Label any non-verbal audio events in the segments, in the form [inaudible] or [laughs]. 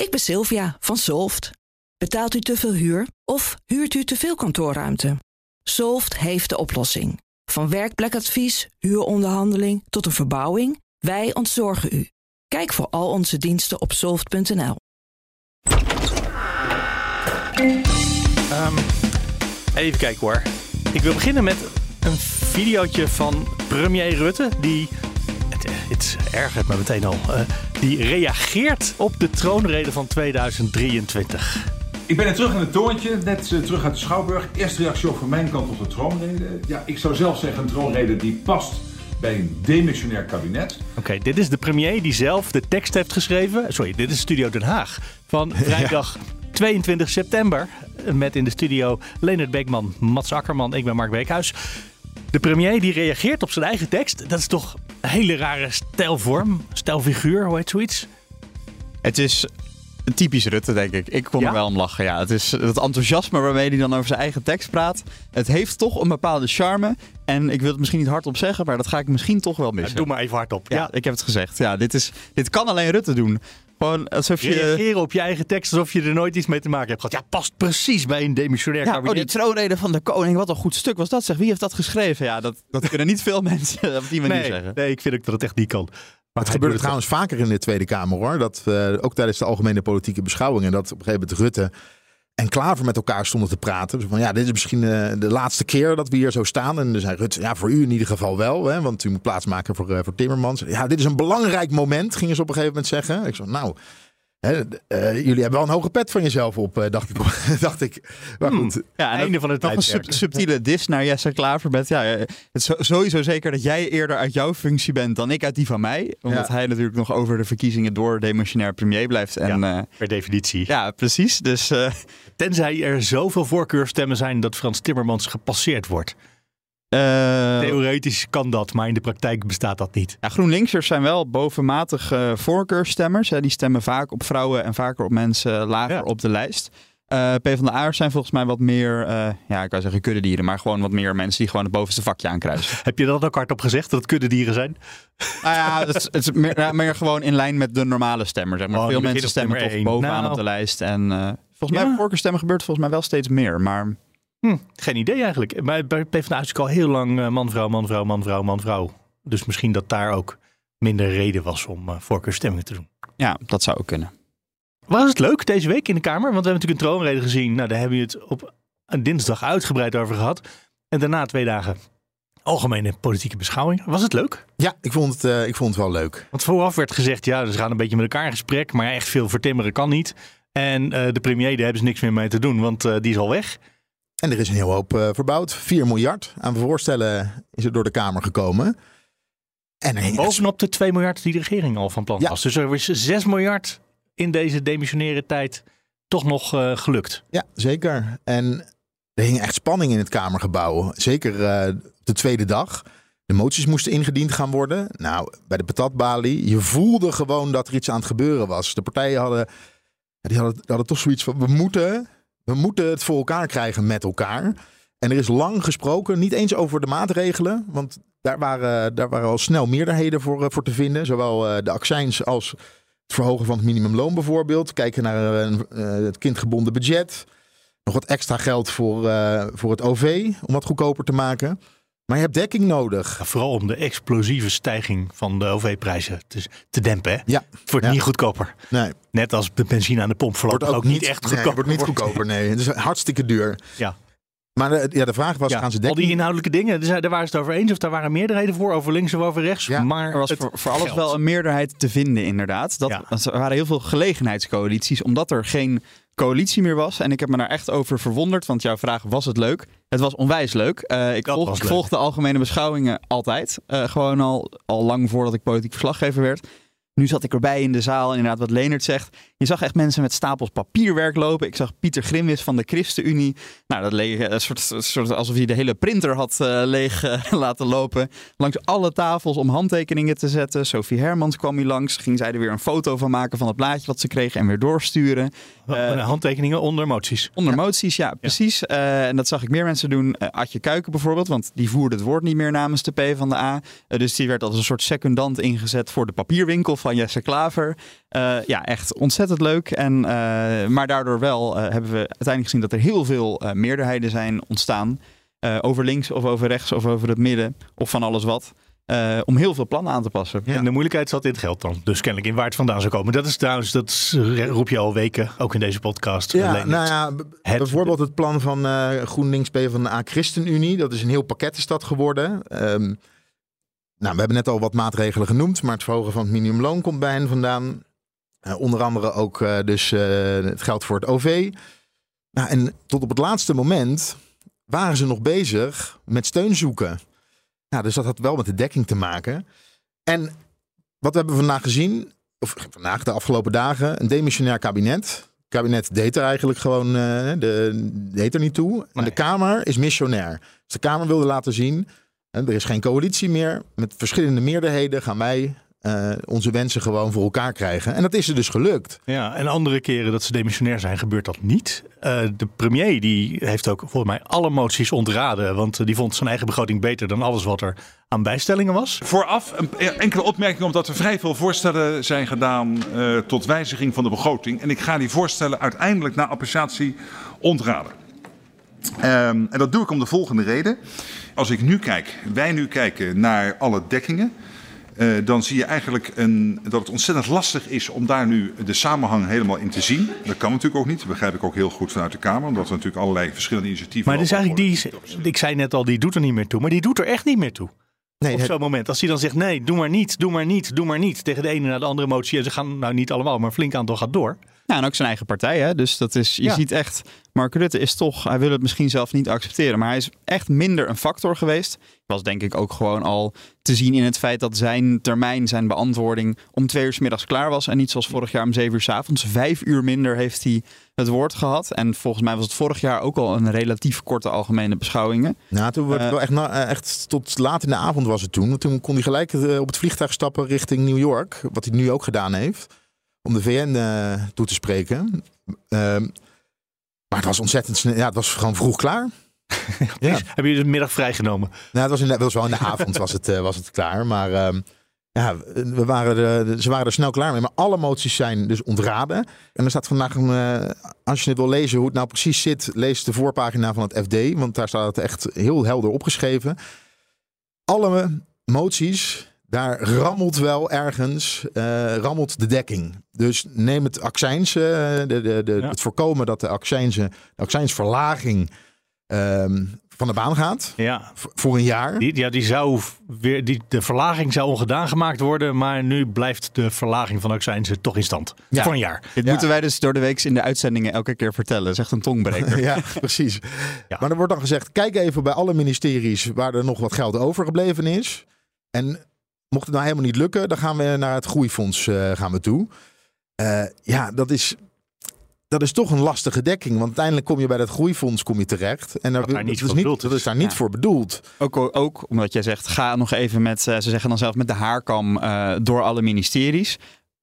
Ik ben Sylvia van Solft. Betaalt u te veel huur of huurt u te veel kantoorruimte? Solft heeft de oplossing. Van werkplekadvies, huuronderhandeling tot een verbouwing, wij ontzorgen u. Kijk voor al onze diensten op soft.nl. Ehm, even kijken hoor. Ik wil beginnen met een videootje van premier Rutte. Die, het, het ergert me meteen al, eh, die reageert op de troonrede van 2023. Ik ben er terug in het torentje, net eh, terug uit de Schouwburg. Eerste reactie van mijn kant op de troonrede. Ja, ik zou zelf zeggen een troonrede die past bij een demissionair kabinet. Oké, dit is de premier die zelf de tekst heeft geschreven. Sorry, dit is Studio Den Haag. Van [laughs] vrijdag 22 september. Met in de studio Leonard Beekman, Mats Akkerman, ik ben Mark Beekhuis. De premier die reageert op zijn eigen tekst. Dat is toch een hele rare stijlvorm, stijlfiguur, hoe heet zoiets? Het is een typisch Rutte, denk ik. Ik kon Ja? er wel om lachen. Ja, het is het enthousiasme waarmee hij dan over zijn eigen tekst praat. Het heeft toch een bepaalde charme. En ik wil het misschien niet hardop zeggen, maar dat ga ik misschien toch wel missen. Doe maar even hardop. ja, Ja, ik heb het gezegd. Ja, dit, is, dit kan alleen Rutte doen. Gewoon alsof je... reageren op je eigen tekst alsof je er nooit iets mee te maken hebt gehad. Ja, past precies bij een demissionair Ja, oh, die kabinet. troonrede van de koning, wat een goed stuk was dat zeg. Wie heeft dat geschreven? Ja, dat, dat kunnen niet veel [laughs] mensen op die manier nee, zeggen. nee, ik vind ook dat het echt niet kan. Maar Het gebeurt trouwens vaker in de Tweede Kamer hoor. Dat eh, ook tijdens de algemene politieke beschouwingen. Dat op een gegeven moment Rutte en Klaver met elkaar stonden te praten. Dus van ja, dit is misschien eh, de laatste keer dat we hier zo staan. En dan zei Rutte, ja, voor u in ieder geval wel. Hè, want u moet plaatsmaken voor, eh, voor Timmermans. Ja, dit is een belangrijk moment, gingen ze op een gegeven moment zeggen. Ik zei, nou, hè, eh, jullie hebben wel een hoge pet van jezelf op, eh, dacht ik. [laughs] dacht ik. Maar goed, Ja, Einde van het nog een sub- subtiele dis naar Jesse Klaver. Met, ja, eh, het is sowieso zeker dat jij eerder uit jouw functie bent dan ik uit die van mij. Omdat Ja. hij natuurlijk nog over de verkiezingen door demissionair premier blijft. En, ja. Per definitie. ja precies. Dus eh, Tenzij er zoveel voorkeurstemmen zijn dat Frans Timmermans gepasseerd wordt. Eh, Theoretisch kan dat, maar in de praktijk bestaat dat niet. ja, GroenLinksers zijn wel bovenmatig eh voorkeurstemmers. Hè. Die stemmen vaak op vrouwen en vaker op mensen lager Ja. op de lijst. Eh PvdA'ers zijn volgens mij wat meer, eh, ja, ik wou zeggen kuddedieren, maar gewoon wat meer mensen die gewoon het bovenste vakje aankruisen. [laughs] Heb je dat ook hardop gezegd, dat het kuddedieren zijn? [laughs] Nou ja, het is, het is meer, gewoon in lijn met de normale stemmer. Zeg maar. Oh, Veel mensen stemmen toch bovenaan Nou. op de lijst. En eh, volgens Ja. mij, voorkeurstemmen gebeurt volgens mij wel steeds meer. Maar Hm, geen idee eigenlijk. Maar bij PvdA is al heel lang eh, man, vrouw, man, vrouw, man, vrouw, man, vrouw. Dus misschien dat daar ook minder reden was om voorkeursstemming te doen. ja, dat zou ook kunnen. Was het leuk deze week in de Kamer? Want we hebben natuurlijk een troonrede gezien. Nou, daar hebben we het op een dinsdag uitgebreid over gehad. En daarna twee dagen algemene politieke beschouwing. Was het leuk? ja, ik vond, het, eh, ik vond het wel leuk. Want vooraf werd gezegd, ja, ze gaan een beetje met elkaar in gesprek. Maar echt veel vertimmeren kan niet. En eh, de premier, daar hebben ze niks meer mee te doen, want eh, die is al weg. En er is een heel hoop eh, verbouwd. 4 miljard aan voorstellen is er door de Kamer gekomen. En echt Bovenop de 2 miljard die de regering al van plan Ja. was. Dus er is 6 miljard in deze demissionaire tijd toch nog eh, gelukt. Ja, zeker. En er hing echt spanning in het Kamergebouw. Zeker eh, de tweede dag. De moties moesten ingediend gaan worden. Nou, bij de patatbalie, je voelde gewoon dat er iets aan het gebeuren was. De partijen hadden, die hadden, die hadden toch zoiets van, we moeten, we moeten het voor elkaar krijgen met elkaar. En er is lang gesproken, niet eens over de maatregelen. Want daar waren, daar waren al snel meerderheden voor, eh, voor te vinden. Zowel eh, de accijns als het verhogen van het minimumloon bijvoorbeeld. Kijken naar eh, het kindgebonden budget. Nog wat extra geld voor, voor het OV om wat goedkoper te maken. Maar je hebt dekking nodig. Ja, vooral om de explosieve stijging van de OV-prijzen te, te dempen. Hè? Ja, Het wordt Ja. niet goedkoper. nee. Net als de benzine aan de pomp Wordt voorlopig ook, niet echt nee, goedkoper. wordt niet goedkoper, nee. Het is hartstikke duur. Ja. Maar de, ja, de vraag was, Ja, gaan ze al dekking... die inhoudelijke dingen, daar daar waren ze het over eens. Of daar waren meerderheden voor, over links of over rechts. Ja, maar Er was voor, voor alles geld. wel een meerderheid te vinden, inderdaad. Dat, Er waren heel veel gelegenheidscoalities, omdat er geen coalitie meer was. En ik heb me daar echt over verwonderd, want jouw vraag was het leuk. Het was onwijs leuk. Eh, ik, Dat volg, was ik leuk. volg de algemene beschouwingen altijd. Eh, gewoon al, al lang voordat ik politiek verslaggever werd. Nu zat ik erbij in de zaal en inderdaad wat Leonard zegt. Je zag echt mensen met stapels papierwerk lopen. Ik zag Pieter Grimwis van de ChristenUnie. Nou, dat leek een soort, een soort alsof hij de hele printer had eh, leeg eh, [laughs] laten lopen. Langs alle tafels om handtekeningen te zetten. Sophie Hermans kwam hier langs. Ging zij er weer een foto van maken van het blaadje wat ze kregen en weer doorsturen. Eh, handtekeningen onder moties. Onder moties, ja, precies. Eh, en dat zag ik meer mensen doen. Eh Adje Kuiken bijvoorbeeld, want die voerde het woord niet meer namens de P van de A. dus die werd als een soort secundant ingezet voor de papierwinkel van Jesse Klaver. Uh, ja, echt ontzettend leuk. En, uh, maar daardoor wel uh, hebben we uiteindelijk gezien dat er heel veel meerderheden zijn ontstaan. over links of over rechts of over het midden of van alles wat. Uh, om heel veel plannen aan te passen. Ja. En de moeilijkheid zat in het geld dan. Dus kennelijk in waar het vandaan zou komen. Dat is trouwens, dat roep je al weken, ook in deze podcast. Ja, nou ja, het... bijvoorbeeld het plan van uh, GroenLinks P van de A ChristenUnie. Dat is een heel pakket is dat geworden. Um, nou, we hebben net al wat maatregelen genoemd, maar het verhogen van het minimumloon komt bij hen vandaan. Uh, onder andere ook dus het geld voor het OV. Nou, en tot op het laatste moment waren ze nog bezig met steun zoeken. Ja, dus dat had wel met de dekking te maken. En wat hebben we vandaag gezien? Of vandaag, de afgelopen dagen, een demissionair kabinet. Het kabinet deed er eigenlijk gewoon de, deed er niet toe. En de Kamer is missionair. Dus de Kamer wilde laten zien, er is geen coalitie meer. Met verschillende meerderheden gaan wij uh, onze wensen gewoon voor elkaar krijgen. En dat is er dus gelukt. Ja, en andere keren dat ze demissionair zijn, gebeurt dat niet. Uh, de premier die heeft ook volgens mij alle moties ontraden. Want die vond zijn eigen begroting beter dan alles wat er aan bijstellingen was. Vooraf een enkele opmerking omdat er vrij veel voorstellen zijn gedaan uh, tot wijziging van de begroting. En ik ga die voorstellen uiteindelijk na appreciatie ontraden. Um, en dat doe ik om de volgende reden. Als ik nu kijk, wij nu kijken naar alle dekkingen. Uh, dan zie je eigenlijk een, dat het ontzettend lastig is om daar nu de samenhang helemaal in te zien. Dat kan natuurlijk ook niet. Dat begrijp ik ook heel goed vanuit de Kamer. Omdat er natuurlijk allerlei verschillende initiatieven... Maar dus eigenlijk die, ik zei net al, die doet er niet meer toe. Maar die doet er echt niet meer toe. Nee, op zo'n moment. Als hij dan zegt, nee, doe maar niet, doe maar niet, doe maar niet. Tegen de ene naar de andere motie. En ze gaan, nou niet allemaal, maar een flink aantal gaat door. Nou, en ook zijn eigen partij. Hè? Dus dat is, je ziet echt, Mark Rutte is toch, hij wil het misschien zelf niet accepteren. Maar hij is echt minder een factor geweest. Was denk ik ook gewoon al te zien in het feit dat zijn termijn, zijn beantwoording om twee uur s middags klaar was. En niet zoals vorig jaar om zeven uur s avonds. Vijf uur minder heeft hij het woord gehad. En volgens mij was het vorig jaar ook al een relatief korte algemene beschouwingen. Nou, toen werd uh, wel echt, uh, echt tot laat in de avond was het toen. Toen kon hij gelijk uh, op het vliegtuig stappen richting New York. Wat hij nu ook gedaan heeft om de VN uh, eh, toe te spreken. Ehm, maar het was ontzettend snel. Ja, het was gewoon vroeg klaar. [laughs] ja. Heb je de middag vrijgenomen? Nou, het was, in, het was wel in de [laughs] avond was het, uh, was het klaar. Maar uh, ja, we waren er, ze waren er snel klaar mee. Maar alle moties zijn dus ontraden. En er staat vandaag, een, uh, als je het wil lezen hoe het nou precies zit, lees de voorpagina van het FD. Want daar staat het echt heel helder opgeschreven. Alle moties daar rammelt wel ergens, uh, rammelt de dekking. Dus neem het accijns, uh, de, de, de, het voorkomen dat de accijnsen, de accijnsverlaging um, van de baan gaat. Ja. Voor een jaar. Die, ja, die zou weer, die, de verlaging zou ongedaan gemaakt worden. Maar nu blijft de verlaging van accijnsen toch in stand. Ja. Voor een jaar. Dit moeten wij dus door de week in de uitzendingen elke keer vertellen. Zegt een tongbreker. [laughs] ja, precies. Maar er wordt dan gezegd, kijk even bij alle ministeries waar er nog wat geld overgebleven is. En Mocht het nou helemaal niet lukken, dan gaan we naar het groeifonds uh, gaan we toe. Uh, ja, dat is, dat is toch een lastige dekking. Want uiteindelijk kom je bij dat groeifonds kom je terecht. En daar, daar niet dat, is niet, dat is daar niet voor bedoeld. Ook, ook omdat jij zegt, ga nog even met, uh, ze zeggen dan zelf met de haarkam door alle ministeries.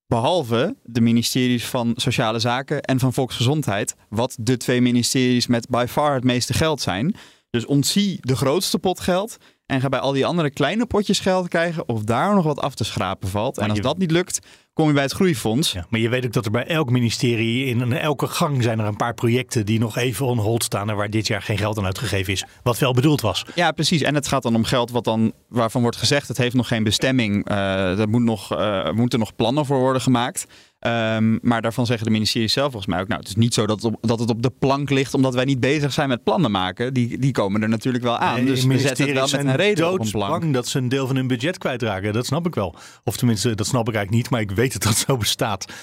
Behalve de ministeries van Sociale Zaken en van Volksgezondheid. Wat de twee ministeries met by far het meeste geld zijn. Dus ontzie de grootste pot geld en ga bij al die andere kleine potjes geld krijgen of daar nog wat af te schrapen valt. en als dat niet lukt, kom je bij het groeifonds. Ja, maar je weet ook dat er bij elk ministerie in elke gang zijn er een paar projecten die nog even on hold staan en waar dit jaar geen geld aan uitgegeven is. Wat wel bedoeld was. Ja, precies. En het gaat dan om geld wat dan, waarvan wordt gezegd, het heeft nog geen bestemming. Uh, er moet nog, uh, moeten nog plannen voor worden gemaakt. Um, maar daarvan zeggen de ministeries zelf volgens mij ook, nou, het is niet zo dat het, op, dat het op de plank ligt omdat wij niet bezig zijn met plannen maken. Die, die komen er natuurlijk wel aan. Nee, dus we zetten het wel met een reden op een plank. dat ze een deel van hun budget kwijtraken. Dat snap ik wel. Of tenminste, dat snap ik eigenlijk niet, maar ik weet dat dat zo bestaat.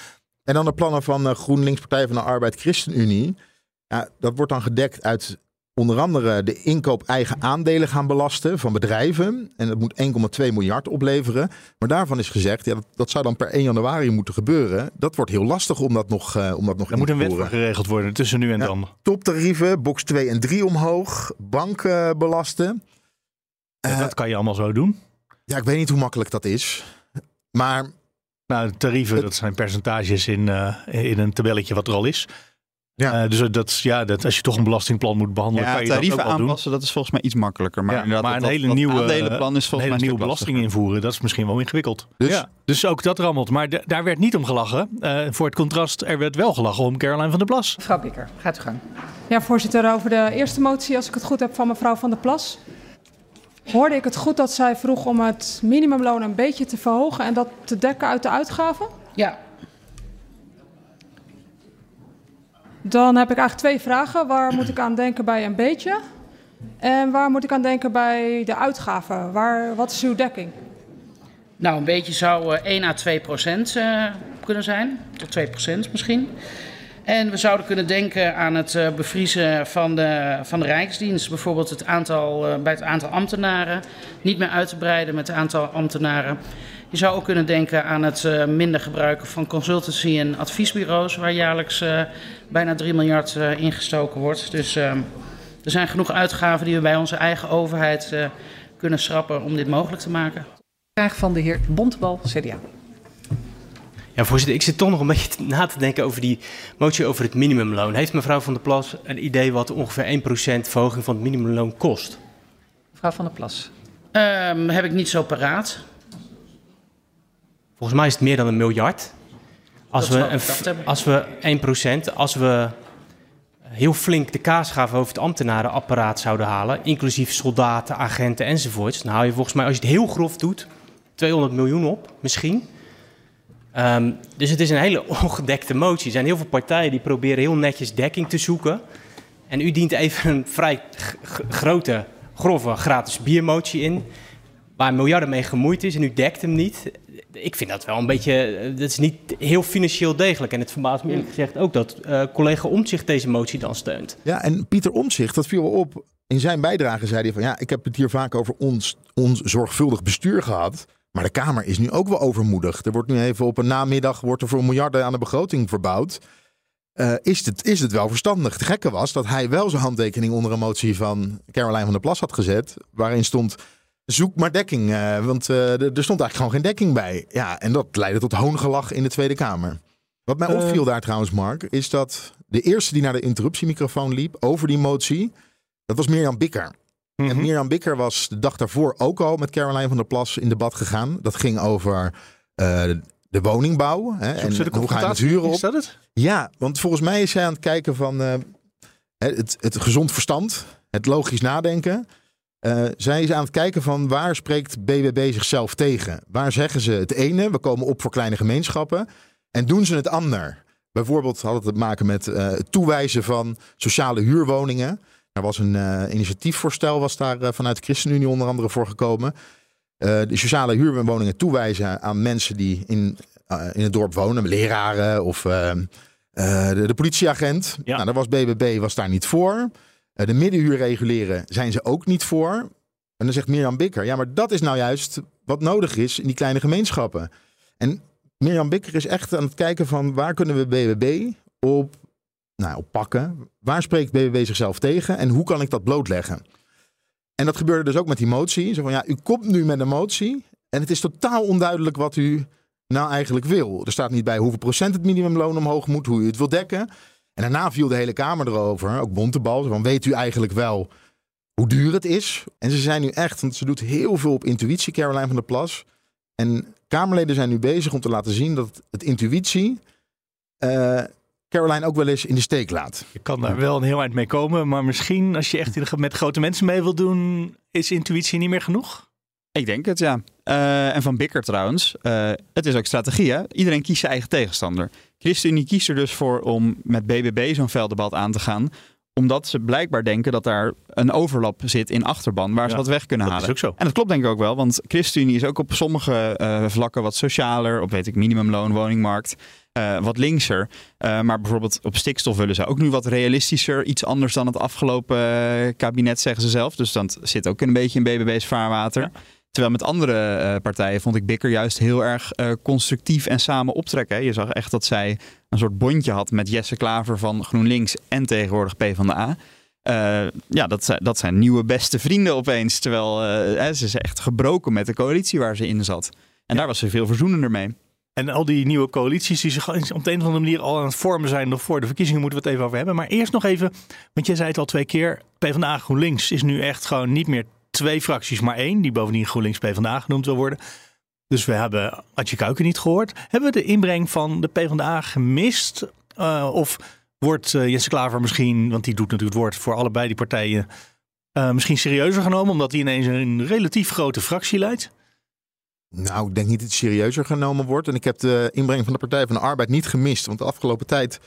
En dan de plannen van uh, GroenLinks Partij van de Arbeid ChristenUnie. Ja, dat wordt dan gedekt uit onder andere de inkoop eigen aandelen gaan belasten van bedrijven. En dat moet 1,2 miljard opleveren. Maar daarvan is gezegd, ja, dat, dat, zou dan per 1 januari moeten gebeuren. Dat wordt heel lastig om dat nog, uh, om dat nog Er moet een wet geregeld worden tussen nu en ja, dan. Toptarieven, box 2 en 3 omhoog, banken uh, belasten. Uh, dat kan je allemaal zo doen. Ja, ik weet niet hoe makkelijk dat is. Maar... Nou, tarieven, dat zijn percentages in, uh, in een tabelletje wat er al is. Ja. Eh, dus dat, is- ja, dat, als je toch een belastingplan moet behandelen, Ja, kan je dat tarieven ook wel doen. aanpassen, dat is volgens mij iets makkelijker. Maar, Ja, inderdaad, maar een dat- hele dat nieuwe, aandelenplan is een hele mij nieuwe belasting invoeren, dat is misschien wel ingewikkeld. Dus ja, dus ook dat rammelt. Maar de- daar werd niet om gelachen. Eh, voor het contrast, er werd wel gelachen om Caroline van der Plas. Mevrouw Bikker, gaat u gang. Ja, voorzitter, over de eerste motie, als ik het goed heb van mevrouw Van der Plas. Hoorde ik het goed dat zij vroeg om het minimumloon een beetje te verhogen en dat te dekken uit de uitgaven? Ja, Dan heb ik eigenlijk twee vragen. Waar moet ik aan denken bij een beetje? En waar moet ik aan denken bij de uitgaven? Waar, wat is uw dekking? nou een beetje zou eh, 1 à 2 procent eh, kunnen zijn. Tot 2 procent misschien. En we zouden kunnen denken aan het eh, bevriezen van de, van de Rijksdienst. Bijvoorbeeld het aantal, eh, bij het aantal ambtenaren. Niet meer uit te breiden met het aantal ambtenaren. Je zou ook kunnen denken aan het eh, minder gebruiken van consultancy en adviesbureaus. Waar jaarlijks eh, bijna 3 miljard eh, ingestoken wordt. Dus eh, er zijn genoeg uitgaven die we bij onze eigen overheid eh, kunnen schrappen om dit mogelijk te maken. Vraag van de heer Bontebal, CDA. Ja, voorzitter, ik zit toch nog een beetje na te denken over die motie over het minimumloon. Heeft mevrouw Van der Plas een idee wat ongeveer 1% verhoging van het minimumloon kost? Mevrouw van der Plas. Ehm, heb ik niet zo paraat. Volgens mij is het meer dan een miljard. Als we, een, als we 1%, als we heel flink de kaasgaven over het ambtenarenapparaat zouden halen, inclusief soldaten, agenten enzovoorts, dan haal je volgens mij, als je het heel grof doet, 200 miljoen op, misschien. Ehm, dus het is een hele [laughs] ongedekte motie. Er zijn heel veel partijen die proberen heel netjes dekking te zoeken. En u dient even een vrij grote, grove gratis biermotie in, waar miljarden mee gemoeid is en u dekt hem niet. Ik vind dat wel een beetje, eh, dat is niet heel financieel degelijk. En het verbaast me eerlijk gezegd ook dat eh, collega Omtzigt deze motie dan steunt. Ja, en Pieter Omtzigt, dat viel wel op. In zijn bijdrage zei hij van ja, ik heb het hier vaak over ons, ons zorgvuldig bestuur gehad. Maar de Kamer is nu ook wel overmoedig. Er wordt nu even op een namiddag wordt er voor miljarden aan de begroting verbouwd. Eh, is, het, is het wel verstandig? Het gekke was dat hij wel zijn handtekening onder een motie van Caroline van der Plas had gezet. Waarin stond zoek maar dekking. eh, want eh, er stond eigenlijk gewoon geen dekking bij. Ja, en dat leidde tot hoongelach in de Tweede Kamer. Wat mij Eh. opviel daar trouwens, Mark, is dat de eerste die naar de interruptiemicrofoon liep over die motie, dat was Mirjam Bikker. Mhm. En Mirjam Bikker was de dag daarvoor ook al met Caroline van der Plas in debat gegaan. Dat ging over de woningbouw. Hè, de en hoe ga je het huren op. Is dat het? Ja, want volgens mij is zij aan het kijken van het, het gezond verstand, het logisch nadenken. Eh, zij is aan het kijken van waar spreekt BBB zichzelf tegen? Waar zeggen ze het ene, we komen op voor kleine gemeenschappen, en doen ze het ander? Bijvoorbeeld had het te maken met eh, het toewijzen van sociale huurwoningen. Er was een eh, initiatiefvoorstel was daar vanuit de ChristenUnie onder andere voor gekomen. De sociale huurwoningen toewijzen aan mensen die in, in het dorp wonen, leraren of eh, eh, de, de politieagent. Ja. Nou, daar was BBB was daar niet voor. Eh, de middenhuur reguleren zijn ze ook niet voor. En dan zegt Mirjam Bikker, ja, maar dat is nou juist wat nodig is in die kleine gemeenschappen. En Mirjam Bikker is echt aan het kijken van waar kunnen we BBB op, nou, op pakken? Waar spreekt BBB zichzelf tegen en hoe kan ik dat blootleggen? En dat gebeurde dus ook met die motie. Zo van, ja, u komt nu met een motie en het is totaal onduidelijk wat u nou eigenlijk wil. Er staat niet bij hoeveel procent het minimumloon omhoog moet, hoe u het wil dekken. En daarna viel de hele Kamer erover, ook Bontebal, van weet u eigenlijk wel hoe duur het is? En ze zijn nu echt, want ze doet heel veel op intuïtie, Caroline van der Plas. En Kamerleden zijn nu bezig om te laten zien dat het intuïtie eh, Caroline ook wel eens in de steek laat. Je kan daar wel een heel eind mee komen, maar misschien als je echt met grote mensen mee wil doen, is intuïtie niet meer genoeg? Ik denk het, ja. Eh, en van Bikker trouwens. eh, het is ook strategie, hè? Iedereen kiest zijn eigen tegenstander. ChristenUnie kiest er dus voor om met BBB zo'n velddebat aan te gaan. Omdat ze blijkbaar denken dat daar een overlap zit in achterban waar ze wat weg kunnen Dat halen. is ook zo. En dat klopt denk ik ook wel, want ChristenUnie is ook op sommige eh, vlakken wat socialer. Op weet ik, minimumloon, woningmarkt. wat linkser. Maar bijvoorbeeld op stikstof willen ze ook nu wat realistischer. Iets anders dan het afgelopen kabinet, zeggen ze zelf. Dus dat zit ook een beetje in BBB's vaarwater. Ja. Terwijl met andere eh, partijen vond ik Bikker juist heel erg eh, constructief en samen optrekken. hè. Je zag echt dat zij een soort bondje had met Jesse Klaver van GroenLinks en tegenwoordig PvdA. Eh ja, dat zijn, dat zijn nieuwe beste vrienden opeens. Terwijl hè, ze is echt gebroken met de coalitie waar ze in zat. En daar was ze veel verzoenender mee. En al die nieuwe coalities die zich op de een of andere manier al aan het vormen zijn nog voor de verkiezingen, moeten we het even over hebben. Maar eerst nog even, want jij zei het al twee keer, PvdA GroenLinks is nu echt gewoon niet meer twee fracties, maar één, die bovendien GroenLinks PvdA genoemd wil worden. Dus we hebben Adje Kuiken niet gehoord. Hebben we de inbreng van de PvdA gemist? Uh, of wordt uh, Jesse Klaver misschien, want die doet natuurlijk het woord voor allebei die partijen, uh, misschien serieuzer genomen, omdat hij ineens een relatief grote fractie leidt? Nou, ik denk niet dat het serieuzer genomen wordt. En ik heb de inbreng van de Partij van de Arbeid niet gemist. Want de afgelopen tijd eh,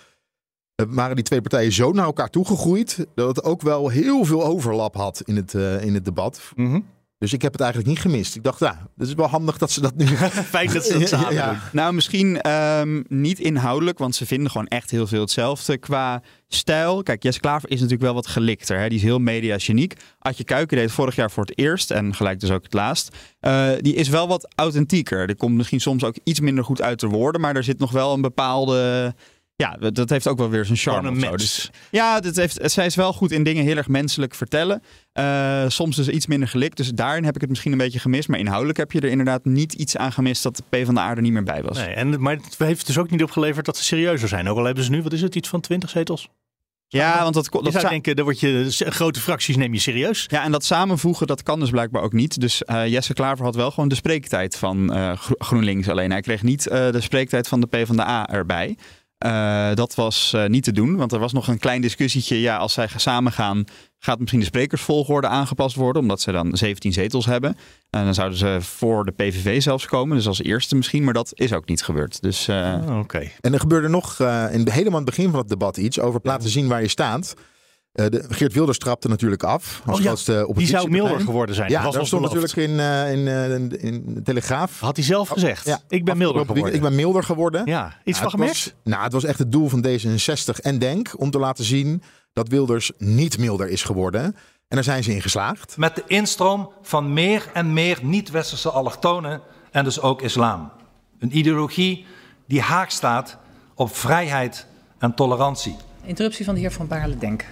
waren die twee partijen zo naar elkaar toegegroeid. dat het ook wel heel veel overlap had in het, uh, in het debat. Mm -hmm. Dus ik heb het eigenlijk niet gemist. Ik dacht, ja, het is wel handig dat ze dat nu... [laughs] Fijn dat ze dat samen ja. doen. Nou, misschien um, niet inhoudelijk, want ze vinden gewoon echt heel veel hetzelfde. Qua stijl, kijk, Jesse Klaver is natuurlijk wel wat gelikter. Hè? Die is heel mediageniek. Adje Kuiken deed vorig jaar voor het eerst en gelijk dus ook het laatst. Uh, die is wel wat authentieker. Die komt misschien soms ook iets minder goed uit de woorden, maar er zit nog wel een bepaalde... Ja, dat heeft ook wel weer zijn charme. Gewoon een mens. Dus, ja, dat heeft, zij is wel goed in dingen heel erg menselijk vertellen. Uh, soms dus iets minder gelikt. Dus daarin heb ik het misschien een beetje gemist. Maar inhoudelijk heb je er inderdaad niet iets aan gemist dat de P van de Aarde niet meer bij was. Nee, en, maar het heeft dus ook niet opgeleverd dat ze serieuzer zijn. Ook al hebben ze nu, wat is het, iets van 20 zetels? Ja, want dat, dat je zou denken, dan word je grote fracties neem je serieus. Ja, en dat samenvoegen, dat kan dus blijkbaar ook niet. Dus uh, Jesse Klaver had wel gewoon de spreektijd van uh, GroenLinks alleen. Hij kreeg niet uh, de spreektijd van de PvdA erbij. Uh, dat was uh, niet te doen, want er was nog een klein discussietje. Ja, als zij samen gaan, gaat misschien de sprekersvolgorde aangepast worden, omdat ze dan 17 zetels hebben. En dan zouden ze voor de PVV zelfs komen, dus als eerste misschien, maar dat is ook niet gebeurd. Dus, uh... oh, Oké. Okay. En er gebeurde nog in, helemaal aan het begin van het debat iets over laten zien waar je staat. De, Geert Wilders trapte natuurlijk af. Als oh, ja. Die zou milder geworden zijn. Ja, dat, stond natuurlijk in, uh, in, uh, in, in, de Telegraaf. Had hij zelf gezegd? Ja, ik ben milder geworden. Ik ben milder geworden. Ja, iets nou, van gemerkt? Nou, het was echt het doel van D66 en Denk om te laten zien dat Wilders niet milder is geworden. En daar zijn ze in geslaagd. Met de instroom van meer en meer niet-westerse allochtonen en dus ook islam. Een ideologie die haak staat op vrijheid en tolerantie. Interruptie van de heer Van Baarle Denk.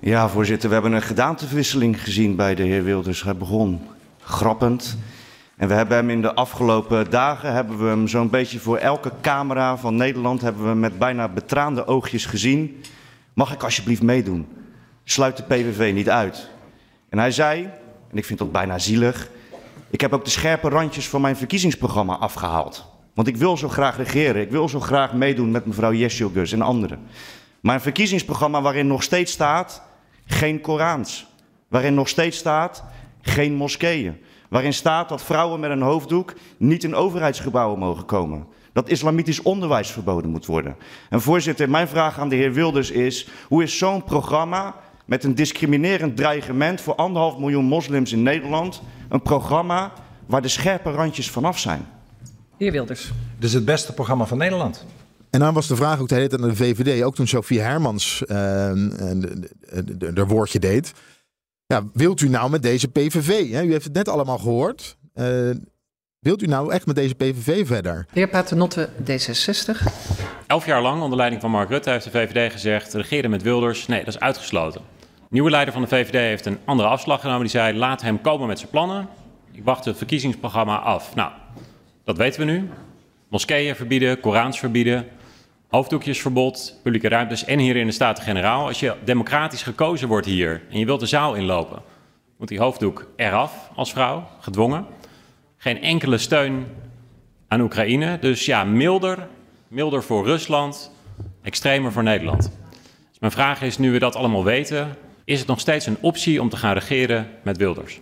Ja, voorzitter, we hebben een gedaanteverwisseling gezien bij de heer Wilders. Hij begon grappend. En we hebben hem in de afgelopen dagen, hebben we hem zo'n beetje voor elke camera van Nederland, hebben we met bijna betraande oogjes gezien. Mag ik alsjeblieft meedoen? Sluit de PVV niet uit. En hij zei, en ik vind dat bijna zielig, ik heb ook de scherpe randjes van mijn verkiezingsprogramma afgehaald. Want ik wil zo graag regeren, ik wil zo graag meedoen met mevrouw Jesjogus en anderen. Maar een verkiezingsprogramma waarin nog steeds staat geen Korans. Waarin nog steeds staat geen moskeeën. Waarin staat dat vrouwen met een hoofddoek niet in overheidsgebouwen mogen komen. Dat islamitisch onderwijs verboden moet worden. En voorzitter, mijn vraag aan de heer Wilders is: hoe is zo'n programma met een discriminerend dreigement voor anderhalf miljoen moslims in Nederland een programma waar de scherpe randjes vanaf zijn? Heer Wilders. Het is het beste programma van Nederland. En dan was de vraag ook de hele tijd aan de VVD, ook toen Sophie Hermans uh, er woordje deed. Ja, wilt u nou met deze PVV? Hè? U heeft het net allemaal gehoord. Uh, wilt u nou echt met deze PVV verder? De heer Paternotte, D66. Elf jaar lang onder leiding van Mark Rutte heeft de VVD gezegd... regeren met Wilders, nee, dat is uitgesloten. De nieuwe leider van de VVD heeft een andere afslag genomen. Die zei, laat hem komen met zijn plannen. Ik wacht het verkiezingsprogramma af. Nou, dat weten we nu. Moskeeën verbieden, Korans verbieden, hoofddoekjesverbod, publieke ruimtes en hier in de Staten-Generaal. Als je democratisch gekozen wordt hier en je wilt de zaal inlopen, moet die hoofddoek eraf als vrouw, gedwongen. Geen enkele steun aan Oekraïne. Dus ja, milder, milder voor Rusland, extremer voor Nederland. Dus mijn vraag is, nu we dat allemaal weten, is het nog steeds een optie om te gaan regeren met Wilders?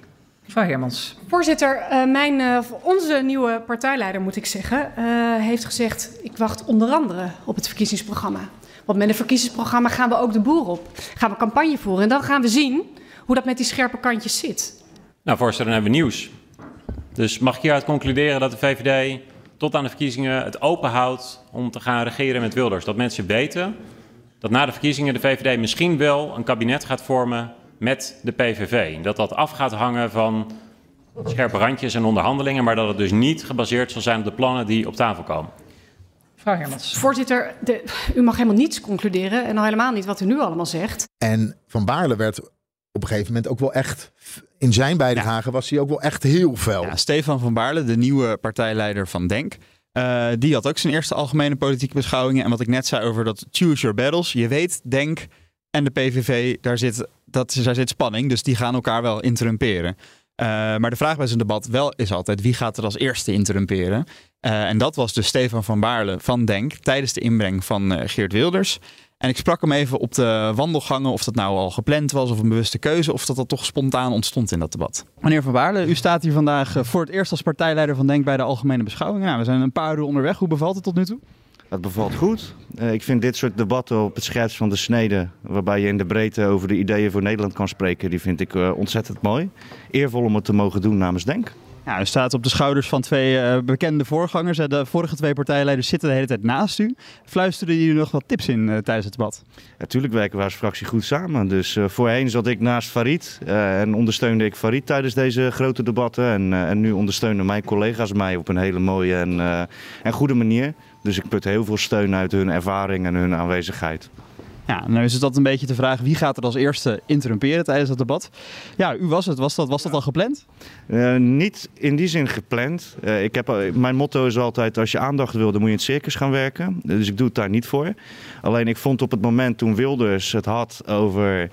Mevrouw Hermans. Voorzitter, uh, mijn, uh, onze nieuwe partijleider, moet ik zeggen, uh, heeft gezegd: ik wacht onder andere op het verkiezingsprogramma. Want met een verkiezingsprogramma gaan we ook de boer op. Gaan we campagne voeren en dan gaan we zien hoe dat met die scherpe kantjes zit. Nou, voorzitter, dan hebben we nieuws. Dus mag ik hieruit concluderen dat de VVD tot aan de verkiezingen het open houdt om te gaan regeren met Wilders? Dat mensen weten dat na de verkiezingen de VVD misschien wel een kabinet gaat vormen met de PVV. Dat dat af gaat hangen van scherpe randjes en onderhandelingen, maar dat het dus niet gebaseerd zal zijn op de plannen die op tafel komen. Mevrouw Hermans. Voorzitter, de, u mag helemaal niets concluderen en al helemaal niet wat u nu allemaal zegt. En Van Baarle werd op een gegeven moment ook wel echt, in zijn bijdrage ja. was hij ook wel echt heel fel. Ja, Stefan van Baarle, de nieuwe partijleider van Denk, Eh, die had ook zijn eerste algemene politieke beschouwingen. En wat ik net zei over dat choose your battles. Je weet, Denk en de PVV, daar zit, dat, daar zit spanning. Dus die gaan elkaar wel interrumperen. Uh, maar de vraag bij zijn debat wel is altijd wie gaat er als eerste interrumperen. Uh, en dat was dus Stefan van Baarle van Denk tijdens de inbreng van uh, Geert Wilders. En ik sprak hem even op de wandelgangen of dat nou al gepland was of een bewuste keuze of dat dat toch spontaan ontstond in dat debat. Meneer Van Baarle, u staat hier vandaag voor het eerst als partijleider van Denk bij de Algemene Beschouwing. Nou, we zijn een paar uur onderweg. Hoe bevalt het tot nu toe? Het bevalt goed. Uh, ik vind dit soort debatten op het scherpst van de snede, waarbij je in de breedte over de ideeën voor Nederland kan spreken, die vind ik uh, ontzettend mooi. Eervol om het te mogen doen namens Denk. Ja, u staat op de schouders van twee uh, bekende voorgangers. De vorige twee partijleiders zitten de hele tijd naast u. Fluisterden jullie nog wat tips in tijdens het debat? Natuurlijk werken we als fractie goed samen. Dus voorheen zat ik naast Farid en ondersteunde ik Farid tijdens deze grote debatten. En, en nu ondersteunen mijn collega's mij op een hele mooie en, en goede manier. Dus ik put heel veel steun uit hun ervaring en hun aanwezigheid. Ja, nou is het dat een beetje de vraag wie gaat er als eerste interrumperen tijdens dat debat. Ja, u was het. Was dat, was dat al gepland? Uh, niet in die zin gepland. Uh, ik heb, mijn motto is altijd als je aandacht wil, dan moet je in het circus gaan werken. Dus ik doe het daar niet voor. Alleen ik vond op het moment toen Wilders het had over...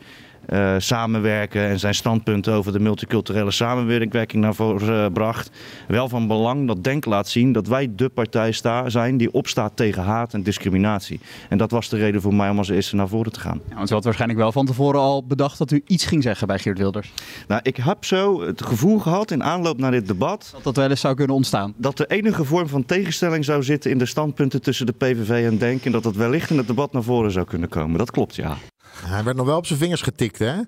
Uh, samenwerken en zijn standpunten over de multiculturele samenwerking naar voren uh, bracht. Wel van belang dat Denk laat zien dat wij de partij sta, zijn die opstaat tegen haat en discriminatie. En dat was de reden voor mij om als eerste naar voren te gaan. Ja, want u had waarschijnlijk wel van tevoren al bedacht dat u iets ging zeggen bij Geert Wilders. Nou, ik heb zo het gevoel gehad in aanloop naar dit debat. Dat dat wel eens zou kunnen ontstaan. Dat de enige vorm van tegenstelling zou zitten in de standpunten tussen de PVV en Denk. En dat dat wellicht in het debat naar voren zou kunnen komen. Dat klopt, ja. Hij werd nog wel op zijn vingers getikt, hè?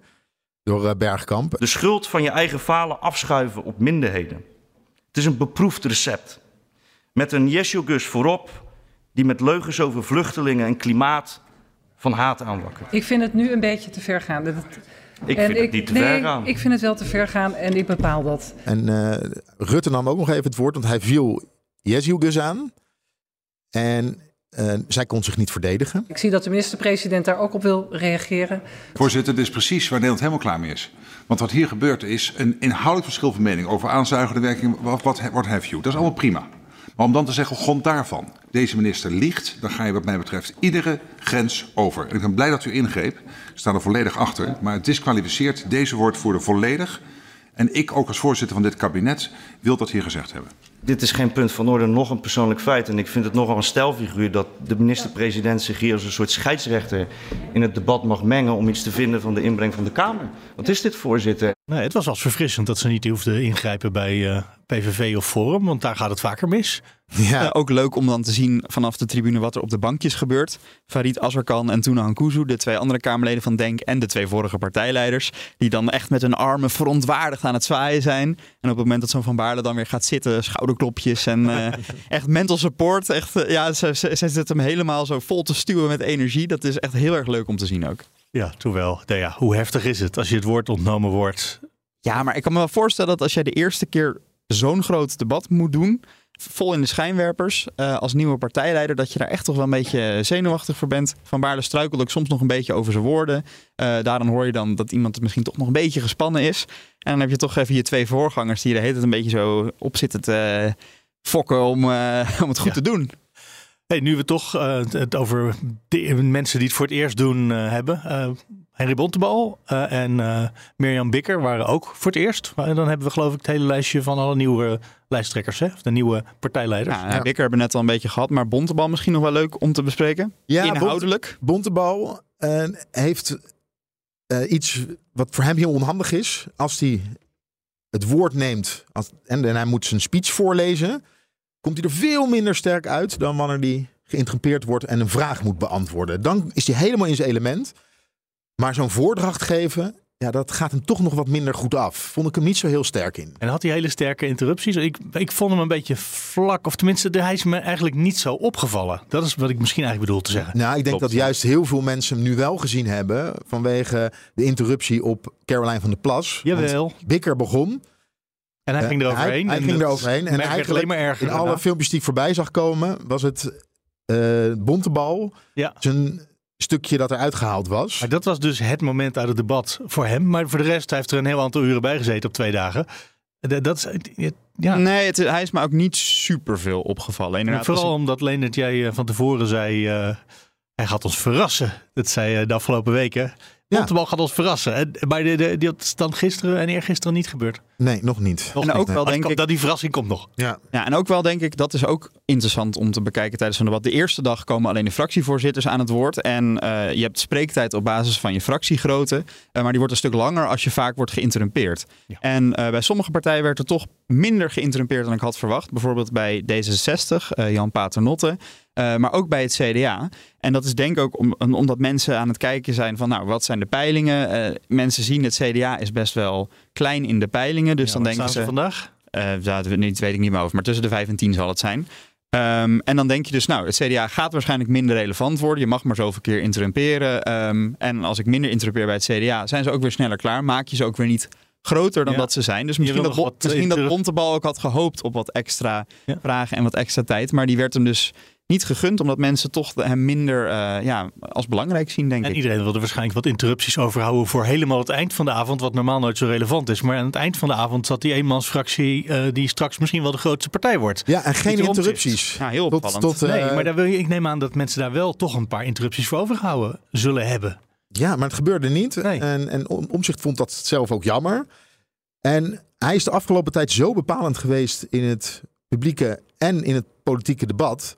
Door uh, Bergkamp. De schuld van je eigen falen afschuiven op minderheden. Het is een beproefd recept. Met een Jesjogus voorop, die met leugens over vluchtelingen en klimaat van haat aanwakkert. Ik vind het nu een beetje te ver gaan. Dat, ik vind het niet te nee, ver gaan. Ik vind het wel te ver gaan en ik bepaal dat. En uh, Rutte nam ook nog even het woord, want hij viel Jesjogus aan. En uh, zij kon zich niet verdedigen. Ik zie dat de minister-president daar ook op wil reageren. Voorzitter, dit is precies waar Nederland helemaal klaar mee is. Want wat hier gebeurt is een inhoudelijk verschil van mening over aanzuigende werking. Wat, wat, what have you. Dat is allemaal prima. Maar om dan te zeggen, op grond daarvan, deze minister liegt, dan ga je wat mij betreft iedere grens over. En ik ben blij dat u ingreep. Ik sta er volledig achter. Maar het disqualificeert deze woordvoerder volledig. En ik ook als voorzitter van dit kabinet wil dat hier gezegd hebben. Dit is geen punt van orde, nog een persoonlijk feit. En ik vind het nogal een stijlfiguur dat de minister-president zich hier als een soort scheidsrechter in het debat mag mengen om iets te vinden van de inbreng van de Kamer. Wat is dit, voorzitter? Nee, het was als verfrissend dat ze niet hoefde ingrijpen bij uh, PVV of Forum, want daar gaat het vaker mis. Ja. Uh, ook leuk om dan te zien vanaf de tribune wat er op de bankjes gebeurt. Farid Azarkan en Tuna Hankuzu, de twee andere Kamerleden van Denk en de twee vorige partijleiders, die dan echt met hun armen verontwaardigd aan het zwaaien zijn. En op het moment dat zo'n Van Baarle dan weer gaat zitten, schouderklopjes en uh, [laughs] echt mental support. Echt, ja, ze, ze, ze zet hem helemaal zo vol te stuwen met energie. Dat is echt heel erg leuk om te zien ook. Ja, terwijl, nou ja, hoe heftig is het als je het woord ontnomen wordt? Ja, maar ik kan me wel voorstellen dat als jij de eerste keer zo'n groot debat moet doen, vol in de schijnwerpers, uh, als nieuwe partijleider, dat je daar echt toch wel een beetje zenuwachtig voor bent. Van Baarle struikelt ook soms nog een beetje over zijn woorden. Uh, daarom hoor je dan dat iemand misschien toch nog een beetje gespannen is. En dan heb je toch even je twee voorgangers die er de hele tijd een beetje zo op zitten te fokken om, uh, om het goed ja. te doen. Hey, nu we toch uh, het over de mensen die het voor het eerst doen uh, hebben. Uh, Henry Bontebal en Mirjam Bikker waren ook voor het eerst. En dan hebben we geloof ik het hele lijstje van alle nieuwe lijsttrekkers, hè? de nieuwe partijleiders. Ja, ja. Bikker hebben we net al een beetje gehad, maar Bontebal misschien nog wel leuk om te bespreken. Ja, Inhoudelijk. Bontebal heeft iets wat voor hem heel onhandig is. Als hij het woord neemt als, en, en hij moet zijn speech voorlezen komt hij er veel minder sterk uit dan wanneer hij geïnterrupeerd wordt en een vraag moet beantwoorden. Dan is hij helemaal in zijn element. Maar zo'n voordracht geven, ja, dat gaat hem toch nog wat minder goed af. Vond ik hem niet zo heel sterk in. En had hij hele sterke interrupties. Ik, ik vond hem een beetje vlak. Of tenminste, hij is me eigenlijk niet zo opgevallen. Dat is wat ik misschien eigenlijk bedoel te zeggen. Nou, ik denk Klopt, dat juist heel veel mensen hem nu wel gezien hebben. Vanwege de interruptie op Caroline van der Plas. Jawel. Bikker begon. En hij ging eroverheen. Hij, hij ging eroverheen. En eigenlijk alleen maar erger. in alle filmpjes die ik voorbij zag komen, was het uh, Bontebal. Ja. Zijn stukje dat eruit gehaald was. Maar dat was dus het moment uit het debat voor hem. Maar voor de rest, hij heeft er een heel aantal uren bij gezeten op twee dagen. Dat, dat is, ja. Nee, het, hij is me ook niet super veel opgevallen. Inderdaad, Vooral omdat Leonard, jij eh, van tevoren zei, eh, hij gaat ons verrassen. Dat zei je de afgelopen weken. Bontebal gaat ons verrassen. En, maar de, de, dat is dan gisteren en eergisteren niet gebeurd. Nee, nog niet. Nog En ook wel, denk ik- Dat die verrassing komt nog. Ja. Ja, en ook wel denk ik, dat is ook interessant om te bekijken tijdens een debat. De eerste dag komen alleen de fractievoorzitters aan het woord. En eh, je hebt spreektijd op basis van je fractiegrootte. eh, maar die wordt een stuk langer als je vaak wordt geïnterrumpeerd. En eh, bij sommige partijen werd er toch minder geïnterrumpeerd dan ik had verwacht. Bijvoorbeeld bij D66, eh, Jan Paternotte. Eh, maar ook bij het CDA. En dat is denk ik ook om, omdat mensen aan het kijken zijn van, nou, wat zijn de peilingen? Eh, mensen zien het CDA is best wel klein in de peilingen. Dus Ja, dan denken ze... vandaag? Eh, dat weet niet, weet ik niet meer over, maar tussen de 5 en 10 zal het zijn. Ehm, en dan denk je dus, nou, het CDA gaat waarschijnlijk minder relevant worden. Je mag maar zoveel keer interrumperen. Ehm, en als ik minder interrumpeer bij het CDA, zijn ze ook weer sneller klaar. Maak je ze ook weer niet groter dan Ja. dat ze zijn. Dus misschien, dat, misschien dat Bontebal ook had gehoopt op wat extra Ja. vragen en wat extra tijd. Maar die werd hem dus niet gegund, omdat mensen toch hem minder eh, ja, als belangrijk zien, denk En ik. iedereen wilde waarschijnlijk wat interrupties overhouden voor helemaal het eind van de avond, wat normaal nooit zo relevant is. Maar aan het eind van de avond zat die eenmansfractie eh, die straks misschien wel de grootste partij wordt. Ja, en geen interrupties. Ja, heel opvallend. tot, eh, Nee, maar daar wil je, ik neem aan dat mensen daar wel toch een paar interrupties voor overgehouden zullen hebben. Ja, maar het gebeurde niet. Nee. En, en Om- Omtzigt vond dat zelf ook jammer. En hij is de afgelopen tijd zo bepalend geweest in het publieke en in het politieke debat.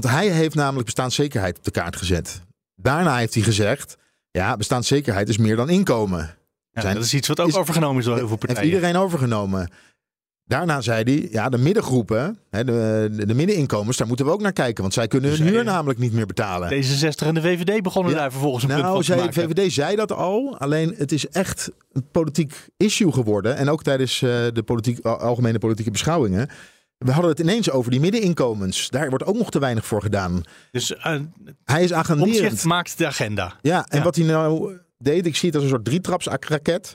Want hij heeft namelijk bestaanszekerheid op de kaart gezet. Daarna heeft hij gezegd, ja, bestaanszekerheid is meer dan inkomen. Ja, Zijn- dat is iets wat ook is- overgenomen is door heel veel Heeft partijen. iedereen overgenomen. Daarna zei hij, ja, de middengroepen, hè, de, de, de middeninkomens, daar moeten we ook naar kijken. Want zij kunnen hun Dus, huur namelijk niet meer betalen. D66 en de VVD begonnen Ja. daar vervolgens een punt Nou, te zei, maken. VVD zei dat al. Alleen het is echt een politiek issue geworden. En ook tijdens eh, de politiek, al- algemene politieke beschouwingen. We hadden het ineens over die middeninkomens. Daar wordt ook nog te weinig voor gedaan. Dus uh, Hij is agenderend. Omtzigt maakt de agenda. Ja, en Ja. wat hij nou deed, ik zie het als een soort drietrapsraket.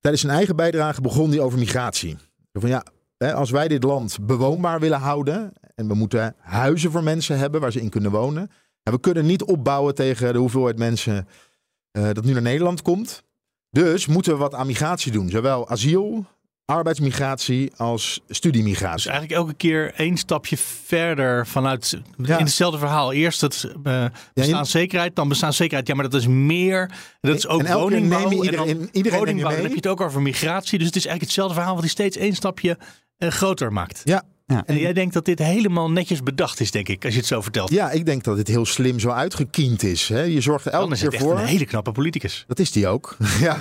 Tijdens zijn eigen bijdrage begon hij over migratie. Van ja, als wij dit land bewoonbaar willen houden en we moeten huizen voor mensen hebben waar ze in kunnen wonen. En we kunnen niet opbouwen tegen de hoeveelheid mensen eh, dat nu naar Nederland komt. Dus moeten we wat aan migratie doen. Zowel asiel, arbeidsmigratie als studiemigratie. Dus eigenlijk elke keer één stapje verder vanuit Ja. in hetzelfde verhaal. Eerst het uh, bestaanszekerheid, dan bestaanszekerheid. Ja, maar dat is meer. Dat is ook woningbouw. neem je en iedereen- dan iedereen neem je woningbouw. Dan heb je het ook over migratie. Dus het is eigenlijk hetzelfde verhaal wat hij steeds één stapje eh, groter maakt. Ja. Ja. En jij denkt dat dit helemaal netjes bedacht is, denk ik, als je het zo vertelt. Ja, ik denk dat dit heel slim zo uitgekiend is. Hè. Je zorgt er elke Dan is keer het echt voor. een hele knappe politicus. Dat is die ook. [laughs] ja.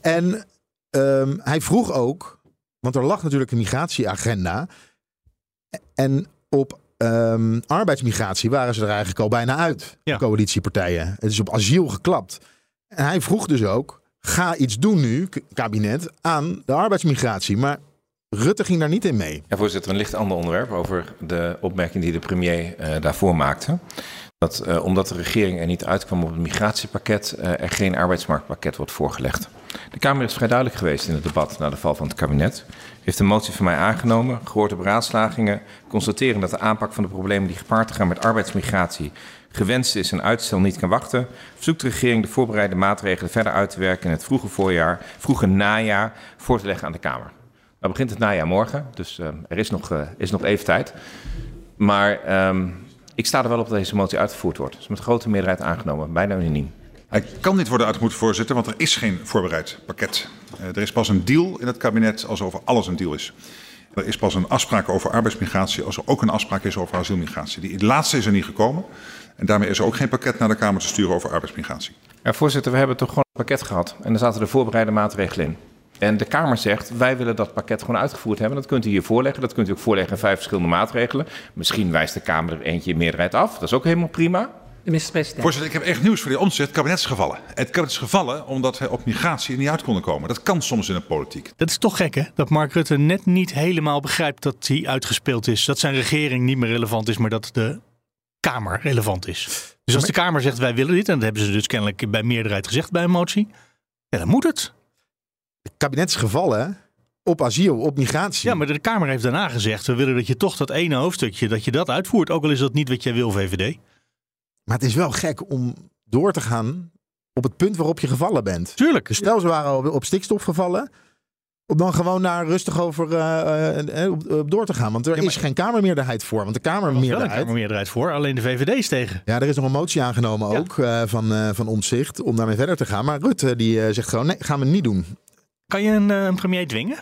En ehm, hij vroeg ook, want er lag natuurlijk een migratieagenda. En op ehm, arbeidsmigratie waren ze er eigenlijk al bijna uit, Ja. de coalitiepartijen. Het is op asiel geklapt. En hij vroeg dus ook, ga iets doen nu, kabinet, aan de arbeidsmigratie. Maar Rutte ging daar niet in mee. Ja, voorzitter, een licht ander onderwerp over de opmerking die de premier eh, daarvoor maakte. Dat eh, omdat de regering er niet uitkwam op het migratiepakket, eh, er geen arbeidsmarktpakket wordt voorgelegd. De Kamer is vrij duidelijk geweest in het debat na de val van het kabinet. Heeft een motie van mij aangenomen, gehoord op beraadslagingen, constateren dat de aanpak van de problemen die gepaard gaan met arbeidsmigratie gewenst is en uitstel niet kan wachten, verzoekt de regering de voorbereide maatregelen verder uit te werken in het vroege voorjaar, vroege najaar voor te leggen aan de Kamer. Nou begint het najaar morgen, dus uh, er is nog, uh, is nog even tijd. Maar um, ik sta er wel op dat deze motie uitgevoerd wordt. Dus met grote meerderheid aangenomen, bijna unaniem. Hij kan niet worden uitgevoerd, voorzitter, want er is geen voorbereid pakket. Uh, er is pas een deal in het kabinet als over alles een deal is. Er is pas een afspraak over arbeidsmigratie als er ook een afspraak is over asielmigratie. Die laatste is er niet gekomen. En daarmee is er ook geen pakket naar de Kamer te sturen over arbeidsmigratie. Ja, voorzitter, we hebben toch gewoon een pakket gehad. En daar zaten de voorbereide maatregelen in. En de Kamer zegt, wij willen dat pakket gewoon uitgevoerd hebben. Dat kunt u hier voorleggen. Dat kunt u ook voorleggen in vijf verschillende maatregelen. Misschien wijst de Kamer er eentje in meerderheid af. Dat is ook helemaal prima. De minister-president. Voorzitter, ik heb echt nieuws voor de omzet. Het kabinet is gevallen. Het kabinet is gevallen omdat wij op migratie niet uit konden komen. Dat kan soms in de politiek. Dat is toch gek, hè? Dat Mark Rutte net niet helemaal begrijpt dat hij uitgespeeld is. Dat zijn regering niet meer relevant is, maar dat de Kamer relevant is. Dus als de Kamer zegt wij willen dit, en dat hebben ze dus kennelijk bij meerderheid gezegd bij een motie, ja, dan moet het. Het kabinet is gevallen op asiel, op migratie. Ja, maar de Kamer heeft daarna gezegd: we willen dat je toch dat ene hoofdstukje, dat je dat uitvoert. Ook al is dat niet wat jij wil, VVD. Maar het is wel gek om door te gaan op het punt waarop je gevallen bent. Tuurlijk. Dus stel, ze waren op stikstof gevallen. Om dan gewoon daar rustig over eh, eh, op, op door te gaan. Want er is geen Kamermeerderheid voor. Want de Er was wel een Kamermeerderheid... Kamermeerderheid voor, alleen de VVD is tegen. Ja, er is nog een motie aangenomen ook eh, van, eh van Omtzigt om daarmee verder te gaan. Maar Rutte die zegt gewoon, nee, gaan we niet doen. Kan je een, een premier dwingen?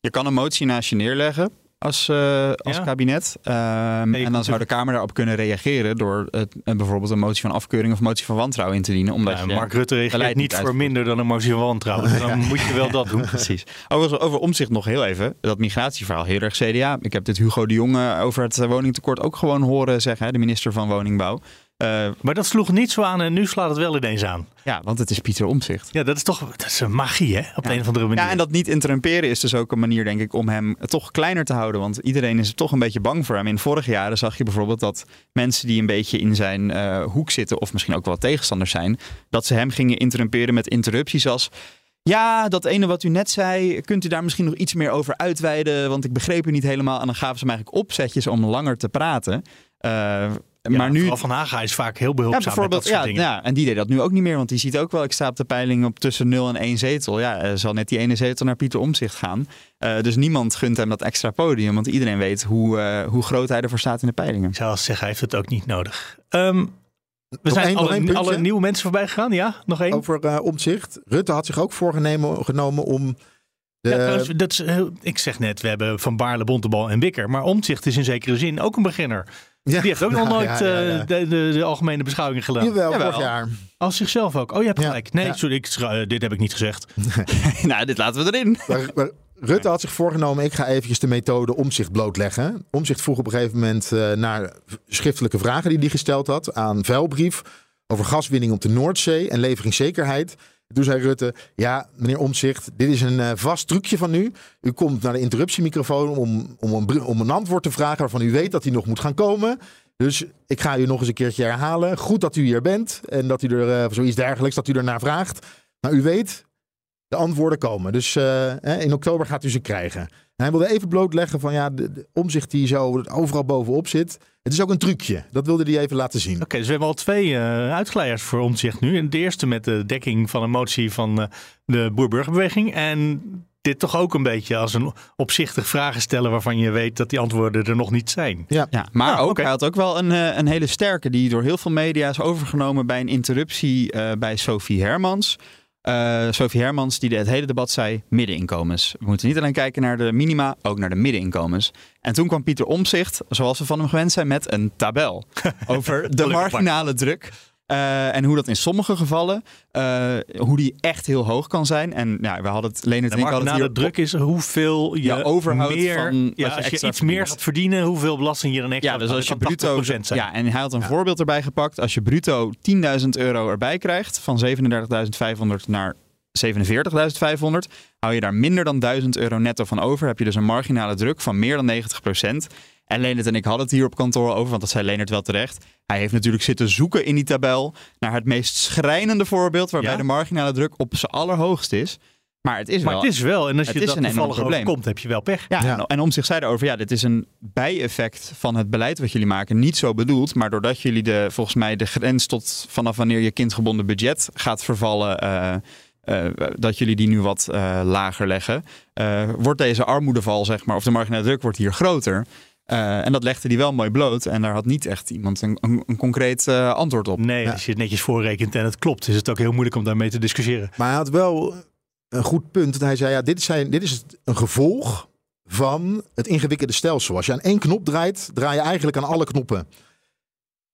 Je kan een motie naast je neerleggen als, eh, als Ja. kabinet. Ehm, en dan zou de Kamer daarop kunnen reageren door het, eh, bijvoorbeeld een motie van afkeuring of motie van wantrouwen in te dienen. Omdat Ja, je Mark Rutte reageert niet voor minder dan een motie van wantrouwen. Dus [laughs] dan moet je wel dat doen. [laughs] Precies. Overigens, over omzicht nog heel even. Dat migratieverhaal, heel erg CDA. Ik heb dit Hugo de Jonge over het woningtekort ook gewoon horen zeggen. Hè, de minister van Woningbouw. Eh, Maar dat sloeg niet zo aan en nu slaat het wel ineens aan. ja, want het is Pieter Omzicht. Ja, dat is toch dat is een magie, hè? Op de een of andere manier. Ja, en dat niet interrumperen is dus ook een manier, denk ik, om hem toch kleiner te houden. Want iedereen is toch een beetje bang voor hem. In vorige jaren zag je bijvoorbeeld dat mensen die een beetje in zijn eh, hoek zitten, of misschien ook wel tegenstanders zijn, dat ze hem gingen interrumperen met interrupties als. Ja, dat ene wat u net zei, kunt u daar misschien nog iets meer over uitweiden? Want ik begreep u niet helemaal. En dan gaven ze hem eigenlijk opzetjes om langer te praten. Eh, Ja, maar nu, Van Haga is vaak heel ja, behulpzaam met dat soort ja, dingen. ja, en die deed dat nu ook niet meer. Want die ziet ook wel, ik sta op de peiling op tussen 0 en 1 zetel. Ja, er zal net die ene zetel naar Pieter Omzicht gaan. Eh, dus niemand gunt hem dat extra podium. Want iedereen weet hoe, eh, hoe groot hij ervoor staat in de peilingen. Ik zou zeggen, hij heeft het ook niet nodig. Ehm, we Nog zijn één- alle, nieuwe mensen voorbij gegaan. Ja, nog één. Over eh Omtzigt. Rutte had zich ook voorgenomen genomen om... De, Ja, trouwens, dat is ik zeg net, we hebben Van Baarle, Bontebal en Wikker. Maar Omtzigt is in zekere zin ook een beginner. Ja. Die heeft ook [laughs] nog nooit ja, ja, ja. eh, De, de, de algemene beschouwingen gedaan. Jawel, Jawel. vorig jaar. Als zichzelf ook. Oh, je hebt Ja. gelijk. Nee, sorry, ik, schra- dit heb ik niet gezegd. [laughs] nou, dit laten we erin. [laughs] Maar, maar Rutte had zich voorgenomen, ik ga eventjes de methode omzicht blootleggen. Omzicht vroeg op een gegeven moment eh, naar schriftelijke vragen die hij gesteld had aan vuilbrief over gaswinning op de Noordzee en leveringszekerheid. Toen zei Rutte, ja meneer Omzicht, dit is een eh, vast trucje van u. U komt naar de interruptiemicrofoon om, om, een, om een antwoord te vragen waarvan u weet dat hij nog moet gaan komen. Dus ik ga u nog eens een keertje herhalen. Goed dat u hier bent en dat u er eh, zoiets dergelijks, dat u ernaar vraagt. Maar u weet, de antwoorden komen. Dus eh, hè, in oktober gaat u ze krijgen. En hij wilde even blootleggen van ja, de, de omzicht die zo overal bovenop zit. Het is ook een trucje. Dat wilde hij even laten zien. Oké, dus we hebben al twee eh uitgeleiders voor omzicht nu. En de eerste met de dekking van een motie van eh, de Boer-Burgerbeweging. En dit toch ook een beetje als een opzichtig vragen stellen waarvan je weet dat die antwoorden er nog niet zijn. Ja, Ja, maar Ah, ook, oké. hij had ook wel een, eh, een hele sterke die door heel veel media is overgenomen bij een interruptie eh, bij Sophie Hermans. Eh, Sophie Hermans die het hele debat zei middeninkomens. We moeten niet alleen kijken naar de minima, ook naar de middeninkomens. En toen kwam Pieter Omzicht, zoals we van hem gewend zijn, met een tabel [laughs] over de marginale druk. Eh, en hoe dat in sommige gevallen, eh, hoe die echt heel hoog kan zijn. En ja, we hadden het, Leonard De en ik hadden het hier druk is hoeveel je Ja, overhoudt meer, van ja, je als je iets meer gaat verdienen, hoeveel belasting je dan extra Ja, dus als je bruto... 80% zijn. Ja, en hij had een voorbeeld erbij gepakt. Als je bruto 10.000 euro erbij krijgt, van 37.500 naar 47.500, hou je daar minder dan 1000 euro netto van over. Heb je dus een marginale druk van meer dan 90%. En Leonard en ik hadden het hier op kantoor over, want dat zei Leonard wel terecht. Hij heeft natuurlijk zitten zoeken in die tabel naar het meest schrijnende voorbeeld, waarbij Ja? de marginale druk op zijn allerhoogst is. Maar het is Maar wel... het is wel, en als je dat toevallig overkomt, heb je wel pech. Ja, Ja. En, om zich zei erover, ja, dit is een bijeffect van het beleid wat jullie maken. Niet zo bedoeld, maar doordat jullie de, volgens mij de grens tot vanaf wanneer je kindgebonden budget gaat vervallen, eh, dat jullie die nu wat eh, lager leggen, eh, wordt deze armoedeval, zeg maar, of de marginale druk wordt hier groter. Eh, en dat legde die wel mooi bloot. En daar had niet echt iemand een, een, een concreet eh, antwoord op. Nee, als je het netjes voorrekent en het klopt, is het ook heel moeilijk om daarmee te discussiëren. Maar hij had wel een goed punt. Want hij zei, ja, dit is, zijn, dit is het- een gevolg van het ingewikkelde stelsel. Als je aan één knop draait, draai je eigenlijk aan alle knoppen.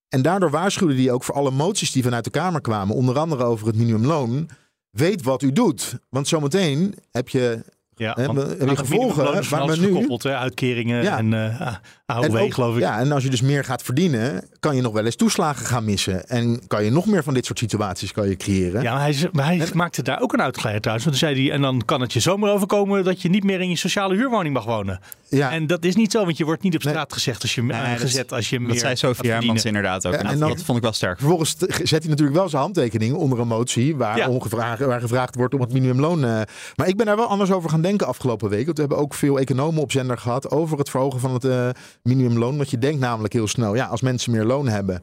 En daardoor waarschuwde hij ook voor alle moties die vanuit de Kamer kwamen, onder andere over het minimumloon. Weet wat u doet. Want zometeen heb je, Ja, het gevolgen van waar we alles nu... gekoppeld, hè? uitkeringen Ja. en eh AOW, En ook- geloof ik. Ja, en als je dus meer gaat verdienen, kan je nog wel eens toeslagen gaan missen. En kan je nog meer van dit soort situaties kan je creëren. Ja, maar hij, z- maar hij maakte daar ook een uitgeleider trouwens. Want toen zei hij, en dan kan het je zomaar overkomen dat je niet meer in je sociale huurwoning mag wonen. Ja. En dat is niet zo, want je wordt niet op Nee. straat gezegd als je, Nee, eh, dat- gezet als je meer Dat zei verdienen. Hermans inderdaad ook. En en dat, dan- dat vond ik wel sterk. Vervolgens zet hij natuurlijk wel zijn handtekening onder een motie waar, Ja. ongevraagd, waar gevraagd wordt om het minimumloon. eh, maar ik ben daar wel anders over gaan denken afgelopen week. Want we hebben ook veel economen op zender gehad over het verhogen van het eh, minimumloon. Want je denkt namelijk heel snel, ja, als mensen meer loon hebben,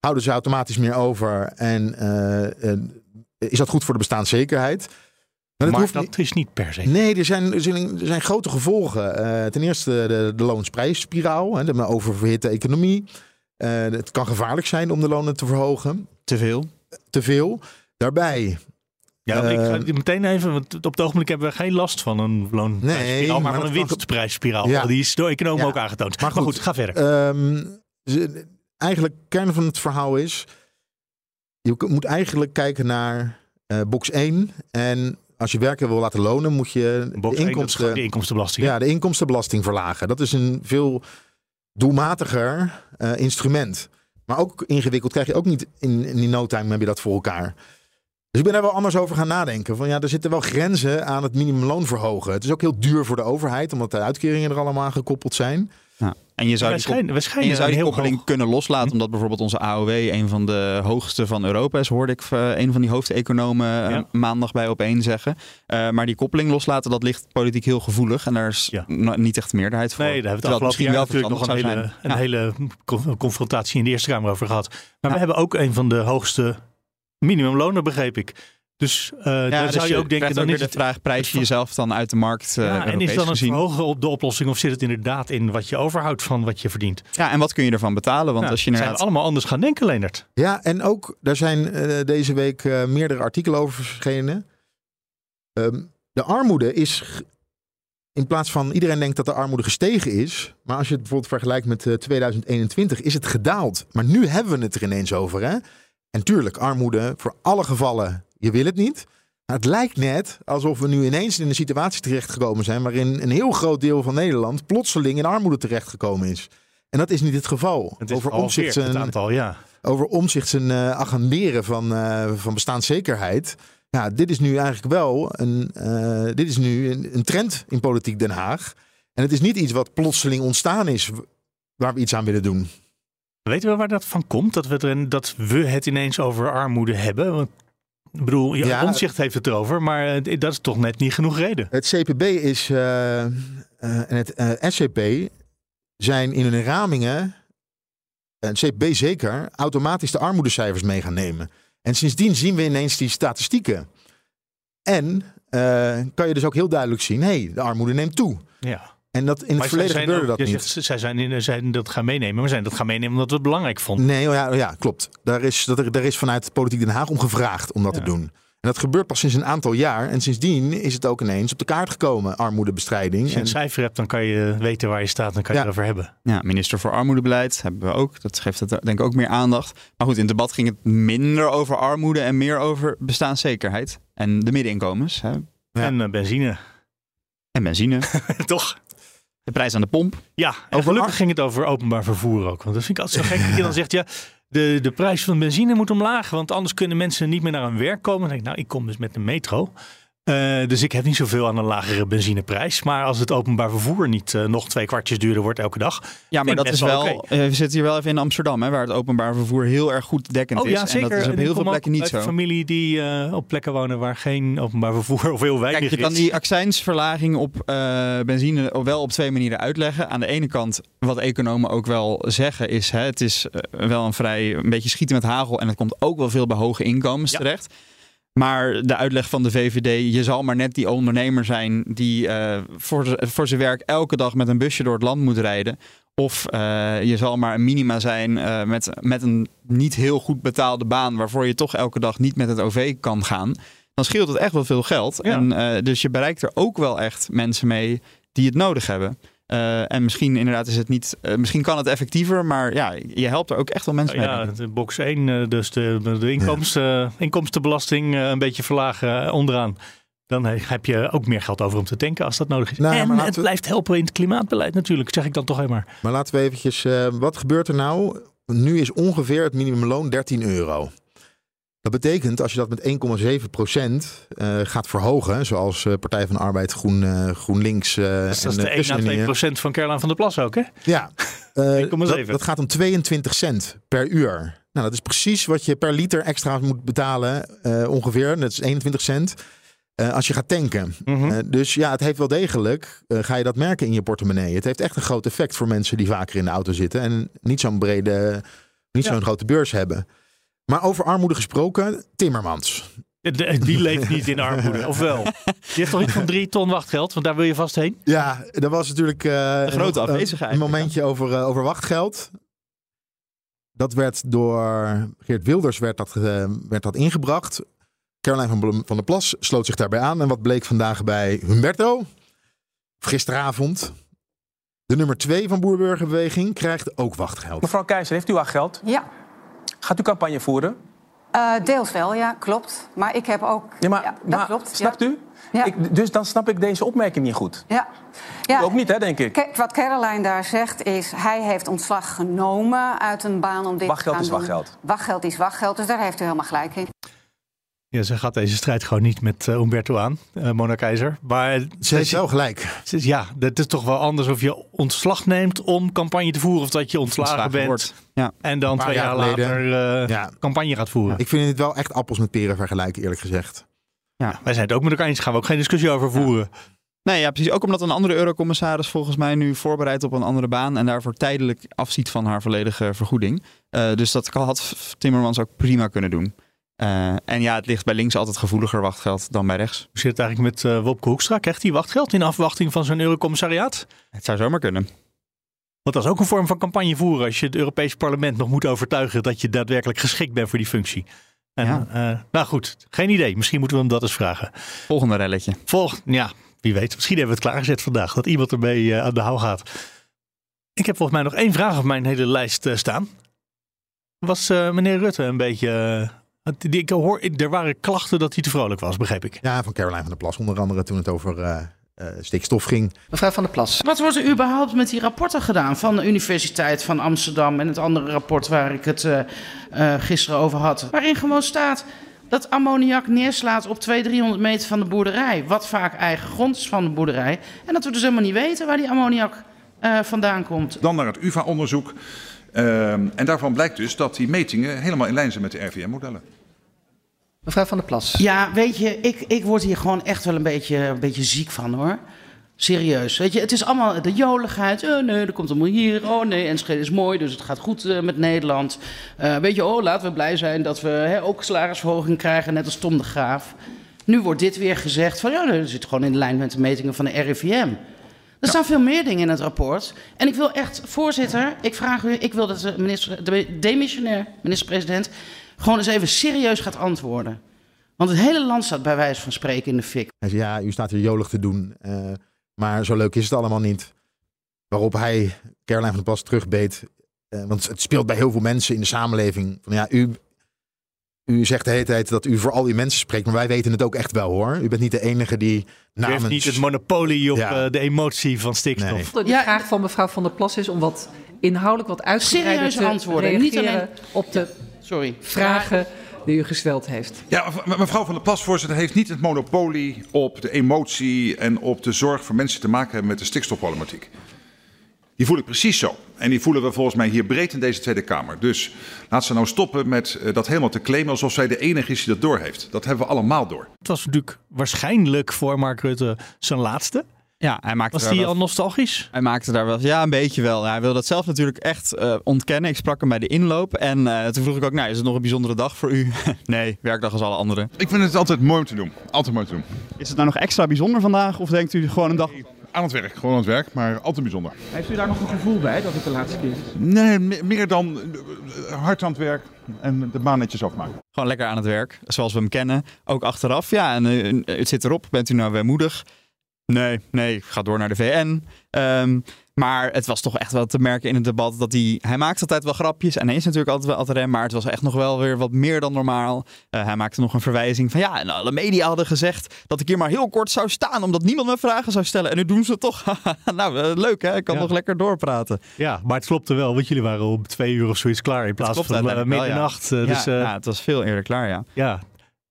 houden ze automatisch meer over. En eh, is dat goed voor de bestaanszekerheid? maar hoeft dat is niet per se. Nee, er zijn, er zijn, er zijn grote gevolgen. Eh, ten eerste de, de loonsprijsspiraal, hè, de oververhitte economie. Het kan gevaarlijk zijn om de lonen te verhogen. Te veel. Te veel. Daarbij. Ja, ik ga eh, meteen even, want op het ogenblik hebben we geen last van een loonprijsspiraal, maar maar van een winstprijsspiraal. Ja. Die is door economen Ja. ook aangetoond. Maar Maar goed, ga verder. Ehm, ze- eigenlijk, kern van het verhaal is. Je moet eigenlijk kijken naar eh, box 1. En als je werken wil laten lonen, moet je Box de inkomsten, de inkomstenbelasting. Ja, de inkomstenbelasting verlagen. Dat is een veel doelmatiger eh, instrument. Maar ook ingewikkeld krijg je ook niet in, in no time heb je dat voor elkaar. Dus ik ben daar wel anders over gaan nadenken. Van ja, er zitten wel grenzen aan het minimumloon verhogen. Het is ook heel duur voor de overheid, omdat de uitkeringen er allemaal aan gekoppeld zijn. Ja. En je zou Wij die, kop- schijnen- wij schijnen en je zou die heel koppeling hoog- kunnen loslaten, omdat bijvoorbeeld onze AOW een van de hoogste van Europa is, hoorde ik eh, een van die hoofdeconomen eh, Ja. maandag bij opeen zeggen. Eh, maar die koppeling loslaten, dat ligt politiek heel gevoelig en daar is Ja. niet echt meerderheid voor. Nee, daar hebben we het afgelopen jaar misschien natuurlijk nog een hele, een hele con- confrontatie in de Eerste Kamer over gehad. Maar Ja. we hebben ook een van de hoogste minimumlonen, begreep ik. Dus eh Ja, daar dus zou je ook denken, dan weer is de het... vraag, prijs je jezelf dan uit de markt eh Ja, en is dan het gezien? verhogen op de oplossing of zit het inderdaad in wat je overhoudt van wat je verdient? Ja, en wat kun je ervan betalen? Want Ja, als je zijn inderdaad... allemaal anders gaan denken, Leonard. Ja, en ook, daar zijn eh, deze week eh, meerdere artikelen over verschenen. Ehm, de armoede is, in plaats van iedereen denkt dat de armoede gestegen is, maar als je het bijvoorbeeld vergelijkt met eh, 2021, is het gedaald. Maar nu hebben we het er ineens over. Hè? En tuurlijk, armoede voor alle gevallen, je wil het niet. Maar het lijkt net alsof we nu ineens in een situatie terechtgekomen zijn waarin een heel groot deel van Nederland plotseling in armoede terechtgekomen is. En dat is niet het geval. Het is over omzicht zijn, aantal, ja. over omzicht zijn eh, agenderen van, eh, van bestaanszekerheid. Ja, dit is nu eigenlijk wel een, eh, dit is nu een, een trend in politiek Den Haag. En het is niet iets wat plotseling ontstaan is waar we iets aan willen doen. Weten we waar dat van komt? Dat we, er, dat we het ineens over armoede hebben? Want, ik bedoel, ja, Ja. Heeft het erover, maar eh, dat is toch net niet genoeg reden. Het CPB is, eh, eh, en het SCP zijn in hun ramingen, en het CPB zeker, automatisch de armoedecijfers mee gaan nemen. En sindsdien zien we ineens die statistieken. En kan je dus ook heel duidelijk zien, hé, hey, de armoede neemt toe. Ja. En dat, in het Maar verleden zij zijn gebeurde ook- dat je niet. Zegt, zij zijn, in, zijn dat gaan meenemen, maar zijn dat gaan meenemen omdat we het belangrijk vonden. Nee, oh ja, oh ja klopt. Daar is, dat er, daar is vanuit Politiek Den Haag om gevraagd om dat Ja. te doen. En dat gebeurt pas sinds een aantal jaar. En sindsdien is het ook ineens op de kaart gekomen, armoedebestrijding. Als je een En, cijfer hebt, dan kan je weten waar je staat dan kan je Ja. het erover hebben. Ja, minister voor armoedebeleid hebben we ook. Dat geeft het denk ik ook meer aandacht. Maar goed, in het debat ging het minder over armoede en meer over bestaanszekerheid. En de middeninkomens. Hè? Ja. En eh, benzine. En benzine. [laughs] Toch? De prijs aan de pomp. Ja, en gelukkig ging het over openbaar vervoer ook. Want dat vind ik altijd zo gek. Dat je dan zegt, ja, de, de prijs van benzine moet omlaag. Want anders kunnen mensen niet meer naar hun werk komen. Dan denk ik, nou, ik kom dus met de metro. Eh, dus ik heb niet zoveel aan een lagere benzineprijs. Maar als het openbaar vervoer niet eh, nog twee kwartjes duurder wordt elke dag. Ja, maar dat is wel. eh, we zitten hier wel even in Amsterdam, hè, waar het openbaar vervoer heel erg goed dekkend Oh is. ja, zeker. En dat is op heel veel plekken niet zo. familie die op plekken wonen waar geen openbaar vervoer of heel weinig Kijk, je kan die accijnsverlaging op benzine wel op twee manieren uitleggen. Aan de ene kant, wat economen ook wel zeggen, is hè, het is wel een vrij een beetje schieten met hagel. En het komt ook wel veel bij hoge inkomens Ja. terecht. Maar de uitleg van de VVD, je zal maar net die ondernemer zijn die eh, voor, voor zijn werk elke dag met een busje door het land moet rijden. Of eh, je zal maar een minima zijn eh, met, met een niet heel goed betaalde baan, waarvoor je toch elke dag niet met het OV kan gaan. Dan scheelt het echt wel veel geld. Ja. En, dus je bereikt er ook wel echt mensen mee die het nodig hebben. Eh, en misschien inderdaad is het niet, eh, misschien kan het effectiever, maar ja, je helpt er ook echt wel mensen mee. Ja, de box 1, eh, dus de, de inkomsten, inkomstenbelasting eh, een beetje verlagen onderaan. Dan he- heb je ook meer geld over om te tanken als dat nodig is. Nou, en het we- blijft helpen in het klimaatbeleid natuurlijk, zeg ik dan toch eenmaal. maar laten we eventjes, eh, wat gebeurt er nou? Nu is ongeveer het minimumloon 13 euro. Dat betekent, als je dat met 1,7 procent eh, gaat verhogen, zoals eh, Partij van de Arbeid, Groen, eh, GroenLinks Dus dat is de 1 à ChristenUnie, 2 procent van Caroline van der Plas ook, hè? Ja, [laughs] eh, 1,7. dat, dat gaat om 22 cent per uur. Nou, dat is precies wat je per liter extra moet betalen, ongeveer. Dat is 21 cent. als je gaat tanken. Mhm. Dus ja, het heeft wel degelijk, ga je dat merken in je portemonnee. Het heeft echt een groot effect voor mensen die vaker in de auto zitten en niet zo'n brede, niet Ja. zo'n grote beurs hebben. Maar over armoede gesproken, Timmermans. Die [laughs] leeft niet in armoede, of wel? Die heeft toch iets van drie ton wachtgeld, want daar wil je vast heen? Ja, er was natuurlijk eh, Een grote afwezigheid. Een momentje over, eh, over wachtgeld. Dat werd door Geert Wilders werd dat, eh, werd dat ingebracht. Caroline van, van der Plas sloot zich daarbij aan. En wat bleek vandaag bij Humberto? Gisteravond. De nummer twee van Boerburgerbeweging krijgt ook wachtgeld. Mevrouw Keizer, heeft u wachtgeld? Ja. Gaat u campagne voeren? Eh, deels wel, ja, klopt. Maar ik heb ook... Ja, maar, ja, dat maar klopt. snapt ja. u? Ja. Ik, dus dan snap ik deze opmerking niet goed. Ja. ja. Ook niet, hè, denk ik. Kijk, wat Caroline daar zegt is... hij heeft ontslag genomen uit een baan om dit Wachtgeld te is gaan doen. wachtgeld. Wachtgeld is wachtgeld, dus daar heeft u helemaal gelijk in. Ja, ze gaat deze strijd gewoon niet met eh, Umberto aan, eh Mona Keizer. Maar Ze heeft wel gelijk. Ze Ja, dat is toch wel anders of je ontslag neemt om campagne te voeren... of dat je ontslagen, Ontslagen bent wordt. Ja. en dan twee jaar, later eh, Ja. campagne gaat voeren. Ik vind het wel echt appels met peren vergelijken, eerlijk gezegd. Wij zijn het ook met elkaar eens, gaan we ook geen discussie over voeren. Nee, ja, precies. Ook omdat een andere eurocommissaris volgens mij nu voorbereidt op een andere baan en daarvoor tijdelijk afziet van haar volledige vergoeding. Eh, dus dat kan- had Timmermans ook prima kunnen doen. Eh, en ja, het ligt bij links altijd gevoeliger wachtgeld dan bij rechts. Hoe zit het eigenlijk met eh, Wopke Hoekstra? Krijgt hij wachtgeld in afwachting van zijn eurocommissariaat? Het zou zomaar kunnen. Want dat is ook een vorm van campagne voeren als je het Europees Parlement nog moet overtuigen dat je daadwerkelijk geschikt bent voor die functie. En, Ja. eh, nou goed, geen idee. Misschien moeten we hem dat eens vragen. Volgende relletje. Volg, ja, wie weet. Misschien hebben we het klaargezet vandaag. Dat iemand ermee aan de hou gaat. Ik heb volgens mij nog één vraag op mijn hele lijst staan. Was meneer Rutte een beetje... ik hoor, er waren klachten dat hij te vrolijk was, begreep ik. Ja, van Caroline van der Plas onder andere toen het over eh, eh, stikstof ging. Mevrouw van der Plas. Wat wordt er überhaupt met die rapporten gedaan van de Universiteit van Amsterdam en het andere rapport waar ik het eh, eh, gisteren over had? Waarin gewoon staat dat ammoniak neerslaat op 200, 300 meter van de boerderij. Wat vaak eigen grond is van de boerderij. En dat we dus helemaal niet weten waar die ammoniak eh, vandaan komt. Dan naar het UvA-onderzoek. Ehm, en daarvan blijkt dus dat die metingen helemaal in lijn zijn met de RVM-modellen. Mevrouw van der Plas. Ja, weet je, ik, ik word hier gewoon echt wel een beetje, een beetje ziek van hoor. Serieus. Weet je, het is allemaal de joligheid. Oh nee, er komt allemaal hier. Oh nee, Enschede is mooi, dus het gaat goed eh, met Nederland. Eh, weet je, oh, laten we blij zijn dat we hè, ook salarisverhoging krijgen, net als Tom de Graaf. Nu wordt dit weer gezegd van, ja, dat zit gewoon in lijn met de metingen van de RIVM. Er staan veel meer dingen in het rapport. En ik wil echt, voorzitter, ik vraag u, ik wil dat de, minister, de demissionair minister-president gewoon eens even serieus gaat antwoorden. Want het hele land staat bij wijze van spreken in de fik. Hij zei, ja, u staat hier jolig te doen, eh, maar zo leuk is het allemaal niet. Waarop hij Caroline van der Plas terugbeet. eh, want het speelt bij heel veel mensen in de samenleving. Van, ja, u, u zegt de hele tijd dat u voor al die mensen spreekt, maar wij weten het ook echt wel hoor. U bent niet de enige die U namens... heeft niet het monopolie op Ja. eh, de emotie van stikstof. De vraag van mevrouw Van der Plas is om wat inhoudelijk wat uitgebreider Serieuze te antwoorden, niet reageren alleen- op de Sorry. vragen die u gesteld heeft. Ja, mevrouw van der Plas, voorzitter, heeft niet het monopolie op de emotie en op de zorg voor mensen te maken hebben met de stikstofproblematiek. Die voel ik precies zo. En die voelen we volgens mij hier breed in deze Tweede Kamer. Dus laat ze nou stoppen met eh, dat helemaal te claimen alsof zij de enige is die dat doorheeft. Dat hebben we allemaal door. Het was natuurlijk waarschijnlijk voor Mark Rutte zijn laatste. Ja, hij maakte Was wel- al nostalgisch? Hij maakte daar wel, ja, een beetje wel. Hij wilde dat zelf natuurlijk echt eh, ontkennen. Ik sprak hem bij de inloop en eh, toen vroeg ik ook, nou, is het nog een bijzondere dag voor u? [laughs] nee, werkdag als alle anderen. Ik vind het altijd mooi om te doen. Altijd mooi te doen. Is het nou nog extra bijzonder vandaag of denkt u gewoon een dag? Aan het werk, gewoon aan het werk, maar altijd bijzonder. Heeft u daar nog een gevoel bij dat het de laatste keer is? Nee, me- meer dan eh, hard aan het werk en de baan netjes afmaken. Gewoon lekker aan het werk, zoals we hem kennen. Ook achteraf, ja, en het zit erop. Bent u nou weemoedig? Nee, nee, ik ga door naar de VN. Ehm, maar het was toch echt wel te merken in het debat dat hij... Hij maakt altijd wel grapjes en hij is natuurlijk altijd wel altijd rem, maar het was echt nog wel weer wat meer dan normaal. Eh, hij maakte nog een verwijzing van ja, en alle media hadden gezegd dat ik hier maar heel kort zou staan, omdat niemand me vragen zou stellen. En nu doen ze het toch. [laughs] nou, eh, leuk hè, ik kan Ja. nog lekker doorpraten. Ja, maar het klopte wel, want jullie waren om twee uur of zoiets klaar in plaats van uh, ja. middernacht. eh, Ja, dus, ja, het was veel eerder klaar, ja. ja,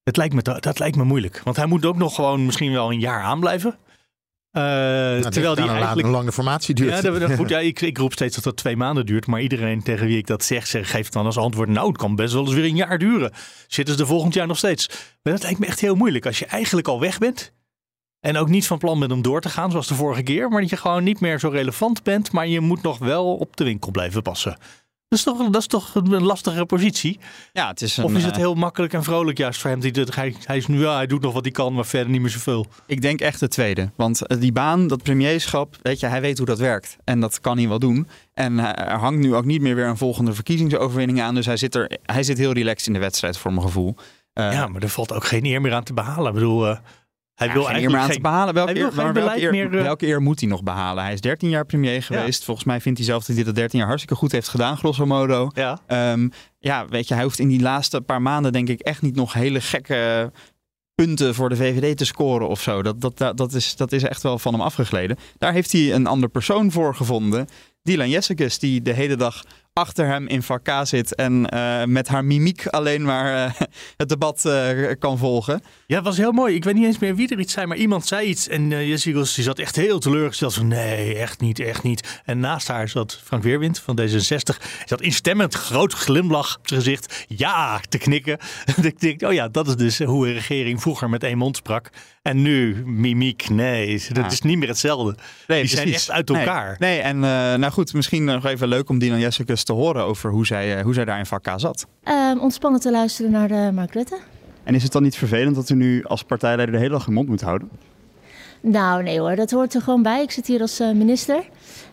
het lijkt me, dat, dat lijkt me moeilijk. Want hij moet ook nog gewoon misschien wel een jaar aanblijven. Eh, Nou, terwijl die eigenlijk... Hoe lang de formatie duurt. Ja, dat, dat- goed, ja ik, ik roep steeds dat dat twee maanden duurt. Maar iedereen tegen wie ik dat zeg, zeg geeft dan als antwoord... nou, het kan best wel eens weer een jaar duren. Zitten ze er volgend jaar nog steeds. Maar dat lijkt me echt heel moeilijk. Als je eigenlijk al weg bent... en ook niet van plan bent om door te gaan zoals de vorige keer... maar dat je gewoon niet meer zo relevant bent... maar je moet nog wel op de winkel blijven passen. Dat is toch, dat is toch een lastige positie? Ja, het is of is het eh, heel makkelijk en vrolijk juist voor hem? Die, hij, hij, is nu, ja, hij doet nog wat hij kan, maar verder niet meer zoveel. Ik denk echt de tweede. Want eh, die baan, dat premierschap, weet je, hij weet hoe dat werkt. En dat kan hij wel doen. En eh, er hangt nu ook niet meer weer een volgende verkiezingsoverwinning aan. Dus hij zit, er, hij zit heel relaxed in de wedstrijd, voor mijn gevoel. Ja, maar er valt ook geen eer meer aan te behalen. Ik bedoel, hij Ja, wil geen eigenlijk eer meer aan geen- te behalen. Welke, eer, welke, meer, eh, welke eer moet hij nog behalen? Hij is 13 jaar premier geweest. Volgens mij vindt hij zelf dat hij dat 13 jaar hartstikke goed heeft gedaan, grosso modo. Ja. Ehm, ja, weet je, hij hoeft in die laatste paar maanden denk ik echt niet nog hele gekke punten voor de VVD te scoren of zo. Dat, dat, dat, dat, is, dat is echt wel van hem afgegleden. Daar heeft hij een ander persoon voor gevonden. Dylan Jessicus, die de hele dag achter hem in vak K zit en eh, met haar mimiek alleen maar eh, [laughs] het debat eh, kan volgen. Ja, het was heel mooi. Ik weet niet eens meer wie er iets zei, maar iemand zei iets. En uh, Jesse die zat echt heel teleurgesteld. Van nee, echt niet, echt niet. En naast haar zat Frank Weerwind van D66. Hij zat instemmend, groot glimlach op zijn gezicht. Ja, te knikken. En [laughs] ik denk, oh ja, dat is dus hoe een regering vroeger met één mond sprak. En nu mimiek, nee, dat Ja. is niet meer hetzelfde. Nee, die zijn echt uit elkaar. Nee, en eh, nou goed, misschien nog even leuk om Dylan Jessicus te horen over hoe zij, eh, hoe zij daar in vak K zat. Ehm, ontspannen te luisteren naar de Mark Rutte. En is het dan niet vervelend dat u nu als partijleider de hele dag je mond moet houden? Nou, nee hoor, dat hoort er gewoon bij. Ik zit hier als eh, minister.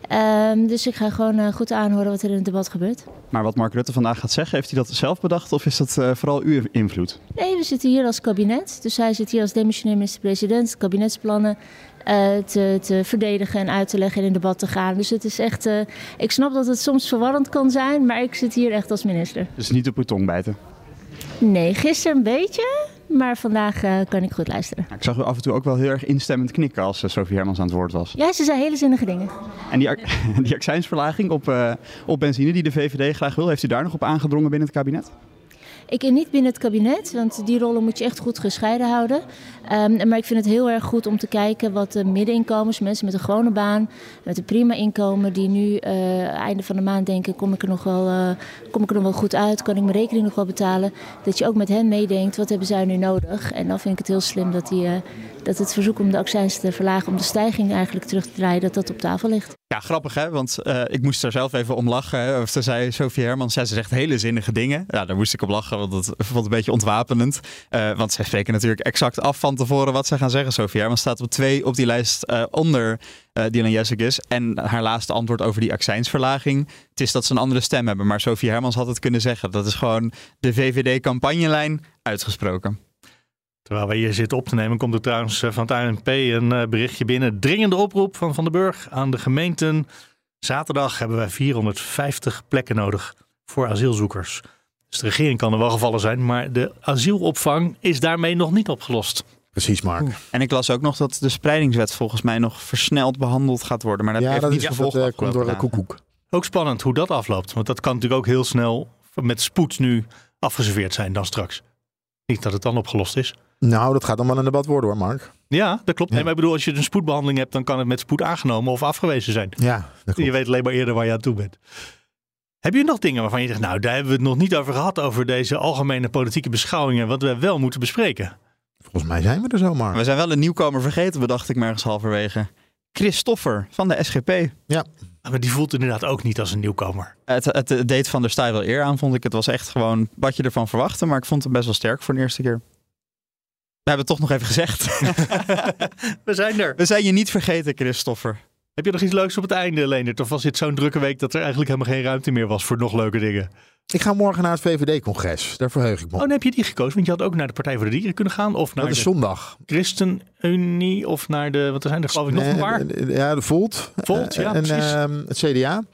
Ehm, dus ik ga gewoon eh, goed aanhoren wat er in het debat gebeurt. Maar wat Mark Rutte vandaag gaat zeggen, heeft hij dat zelf bedacht of is dat eh, vooral uw invloed? Nee, we zitten hier als kabinet. Dus hij zit hier als demissionair minister-president, kabinetsplannen eh, te, te verdedigen en uit te leggen en in debat te gaan. Dus het is echt, ik snap dat het soms verwarrend kan zijn, maar ik zit hier echt als minister. Dus niet op uw tong bijten. Nee, gisteren een beetje, maar vandaag eh, kan ik goed luisteren. Nou, ik zag u af en toe ook wel heel erg instemmend knikken als eh, Sophie Hermans aan het woord was. Ja, ze zei hele zinnige dingen. En die, [laughs] die accijnsverlaging op, eh, op benzine die de VVD graag wil, heeft u daar nog op aangedrongen binnen het kabinet? Ik in niet binnen het kabinet, want die rollen moet je echt goed gescheiden houden. Ehm, maar ik vind het heel erg goed om te kijken wat de middeninkomens, mensen met een gewone baan, met een prima inkomen, die nu eh einde van de maand denken: kom ik, er nog wel, eh, kom ik er nog wel goed uit? Kan ik mijn rekening nog wel betalen? Dat je ook met hen meedenkt: wat hebben zij nu nodig? En dan vind ik het heel slim dat, die, eh, dat het verzoek om de accijns te verlagen, om de stijging eigenlijk terug te draaien, dat dat op tafel ligt. Ja, grappig hè, want ik moest er zelf even om lachen. Of ze zei Sophie Hermans, ja, ze zegt hele zinnige dingen. Ja, daar moest ik op lachen, want dat vond een beetje ontwapenend. Eh, want zij spreken natuurlijk exact af van tevoren wat ze gaan zeggen. Sophie Hermans staat op twee op die lijst eh, onder eh Dylan Jessicus. En haar laatste antwoord over die accijnsverlaging. Het is dat ze een andere stem hebben, maar Sophie Hermans had het kunnen zeggen. Dat is gewoon de VVD-campagnelijn uitgesproken. Terwijl wij hier zitten op te nemen, komt er trouwens van het ANP een berichtje binnen. Dringende oproep van Van den Burg aan de gemeenten. Zaterdag hebben wij 450 plekken nodig voor asielzoekers. Dus de regering kan er wel gevallen zijn, maar de asielopvang is daarmee nog niet opgelost. Precies, Mark. En ik las ook nog dat de spreidingswet volgens mij nog versneld behandeld gaat worden. Maar dat Ja, heeft dat niet is- gevolgd. dat, eh, komt door de koekoek. Ook spannend hoe dat afloopt, want dat kan natuurlijk ook heel snel met spoed nu afgeserveerd zijn dan straks. Niet dat het dan opgelost is. Nou, dat gaat dan wel een debat worden hoor, Mark. Ja, dat klopt. Nee, maar ik bedoel, als je een spoedbehandeling hebt, dan kan het met spoed aangenomen of afgewezen zijn. Ja, dat Je weet alleen maar eerder waar je aan toe bent. Heb je nog dingen waarvan je zegt, nou, daar hebben we het nog niet over gehad, over deze algemene politieke beschouwingen, wat we wel moeten bespreken? Volgens mij zijn we er zo, Mark. We zijn wel een nieuwkomer vergeten, bedacht ik me ergens halverwege. Christoffer van de SGP. Ja. Maar die voelt inderdaad ook niet als een nieuwkomer. Het, het, het deed van der Staaij wel eer aan, vond ik. Het was echt gewoon wat je ervan verwachtte, maar ik vond het best wel sterk voor de eerste keer. We hebben het toch nog even gezegd. [laughs] We zijn er. We zijn je niet vergeten, Christoffer. Heb je nog iets leuks op het einde, Leendert? Of was dit zo'n drukke week dat er eigenlijk helemaal geen ruimte meer was voor nog leuke dingen? Ik ga morgen naar het VVD-congres. Daar verheug ik me Oh, dan heb je die gekozen. Want je had ook naar de Partij voor de Dieren kunnen gaan. Of naar Dat is de zondag. ChristenUnie. Of naar de, wat er zijn er geloof ik nog een paar. Eh, Ja, de Volt. Volt, ja, en precies. ehm, het CDA. Een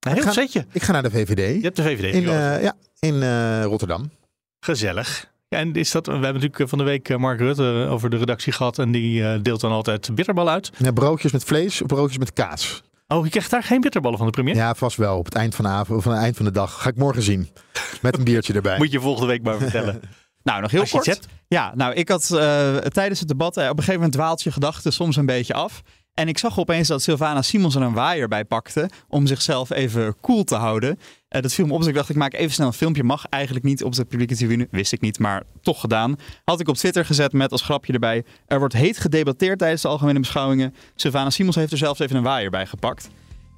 heel ik ga, setje. Ik ga naar de VVD. Je hebt de VVD In, gekozen. eh, ja, in eh, Rotterdam. Gezellig. Ja, en is dat, we hebben natuurlijk eh, van de week eh, Mark Rutte over de redactie gehad. En die eh, deelt dan altijd bitterbal uit. Ja, broodjes met vlees, broodjes met kaas. Oh, je krijgt daar geen bitterballen van de premier? Ja, vast wel. Op het eind van de avond, of aan het eind van de dag. Ga ik morgen zien. Met een biertje erbij. [laughs] Moet je volgende week maar vertellen. [laughs] Nou, nog heel Als je kort. Ja, nou, ik had eh, tijdens het debat eh, op een gegeven moment dwaalt je gedachten soms een beetje af. En ik zag opeens dat Sylvana Simons er een waaier bij pakte om zichzelf even cool te houden. Eh, dat viel me op, dus ik dacht ik maak even snel een filmpje. Mag eigenlijk niet op de publieke tribune, wist ik niet, maar toch gedaan. Had ik op Twitter gezet met als grapje erbij. Er wordt heet gedebatteerd tijdens de algemene beschouwingen. Sylvana Simons heeft er zelfs even een waaier bij gepakt.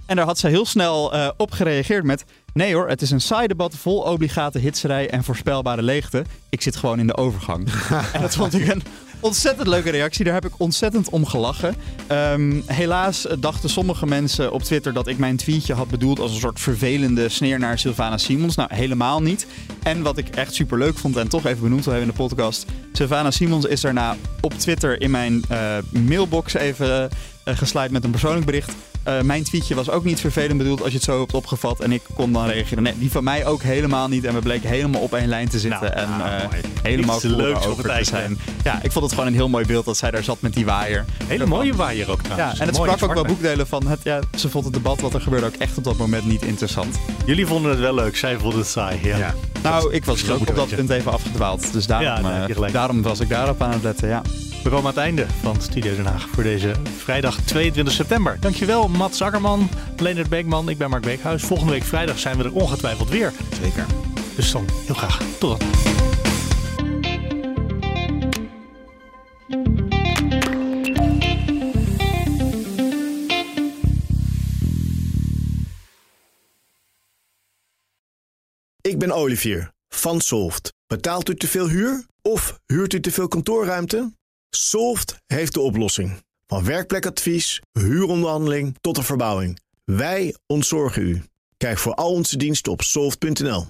En daar had zij heel snel uh, op gereageerd met... Nee hoor, het is een saai debat vol obligate hitserij en voorspelbare leegte. Ik zit gewoon in de overgang. [laughs] en dat vond ik een ontzettend leuke reactie. Daar heb ik ontzettend om gelachen. Um, helaas dachten sommige mensen op Twitter dat ik mijn tweetje had bedoeld als een soort vervelende sneer naar Sylvana Simons. Nou, helemaal niet. En wat ik echt super leuk vond en toch even benoemd wil hebben in de podcast. Sylvana Simons is daarna op Twitter in mijn uh, mailbox even uh, met een persoonlijk bericht. Uh, mijn tweetje was ook niet vervelend bedoeld als je het zo hebt opgevat. En ik kon dan reageren. Nee, die van mij ook helemaal niet. En we bleken helemaal op één lijn te zitten. Nou, en uh, helemaal cool leuk over te zijn. Ja, ik vond het gewoon een heel mooi beeld dat zij daar zat met die waaier. Hele mooie waaier ook trouwens. Ja, en het sprak ook wel boekdelen van... Het, ja, ze vond het debat wat er gebeurde ook echt op dat moment niet interessant. Jullie vonden het wel leuk. Zij vonden het saai. Ja. ja. Nou, ik was ook op dat punt even afgedwaald. Dus daarom, ja, uh, daarom was ik daarop aan het letten, ja. We komen aan het einde van Studio Den Haag voor deze vrijdag 22 september. Dankjewel Mats Akkerman, Leonard Beekman, ik ben Mark Beekhuis. Volgende week vrijdag zijn we er ongetwijfeld weer. Zeker. Dus dan heel graag. Tot dan. Ik ben Olivier van Solft. Betaalt u te veel huur of huurt u te veel kantoorruimte? Solft heeft de oplossing. Van werkplekadvies, huuronderhandeling tot de verbouwing. Wij ontzorgen u. Kijk voor al onze diensten op soft.nl.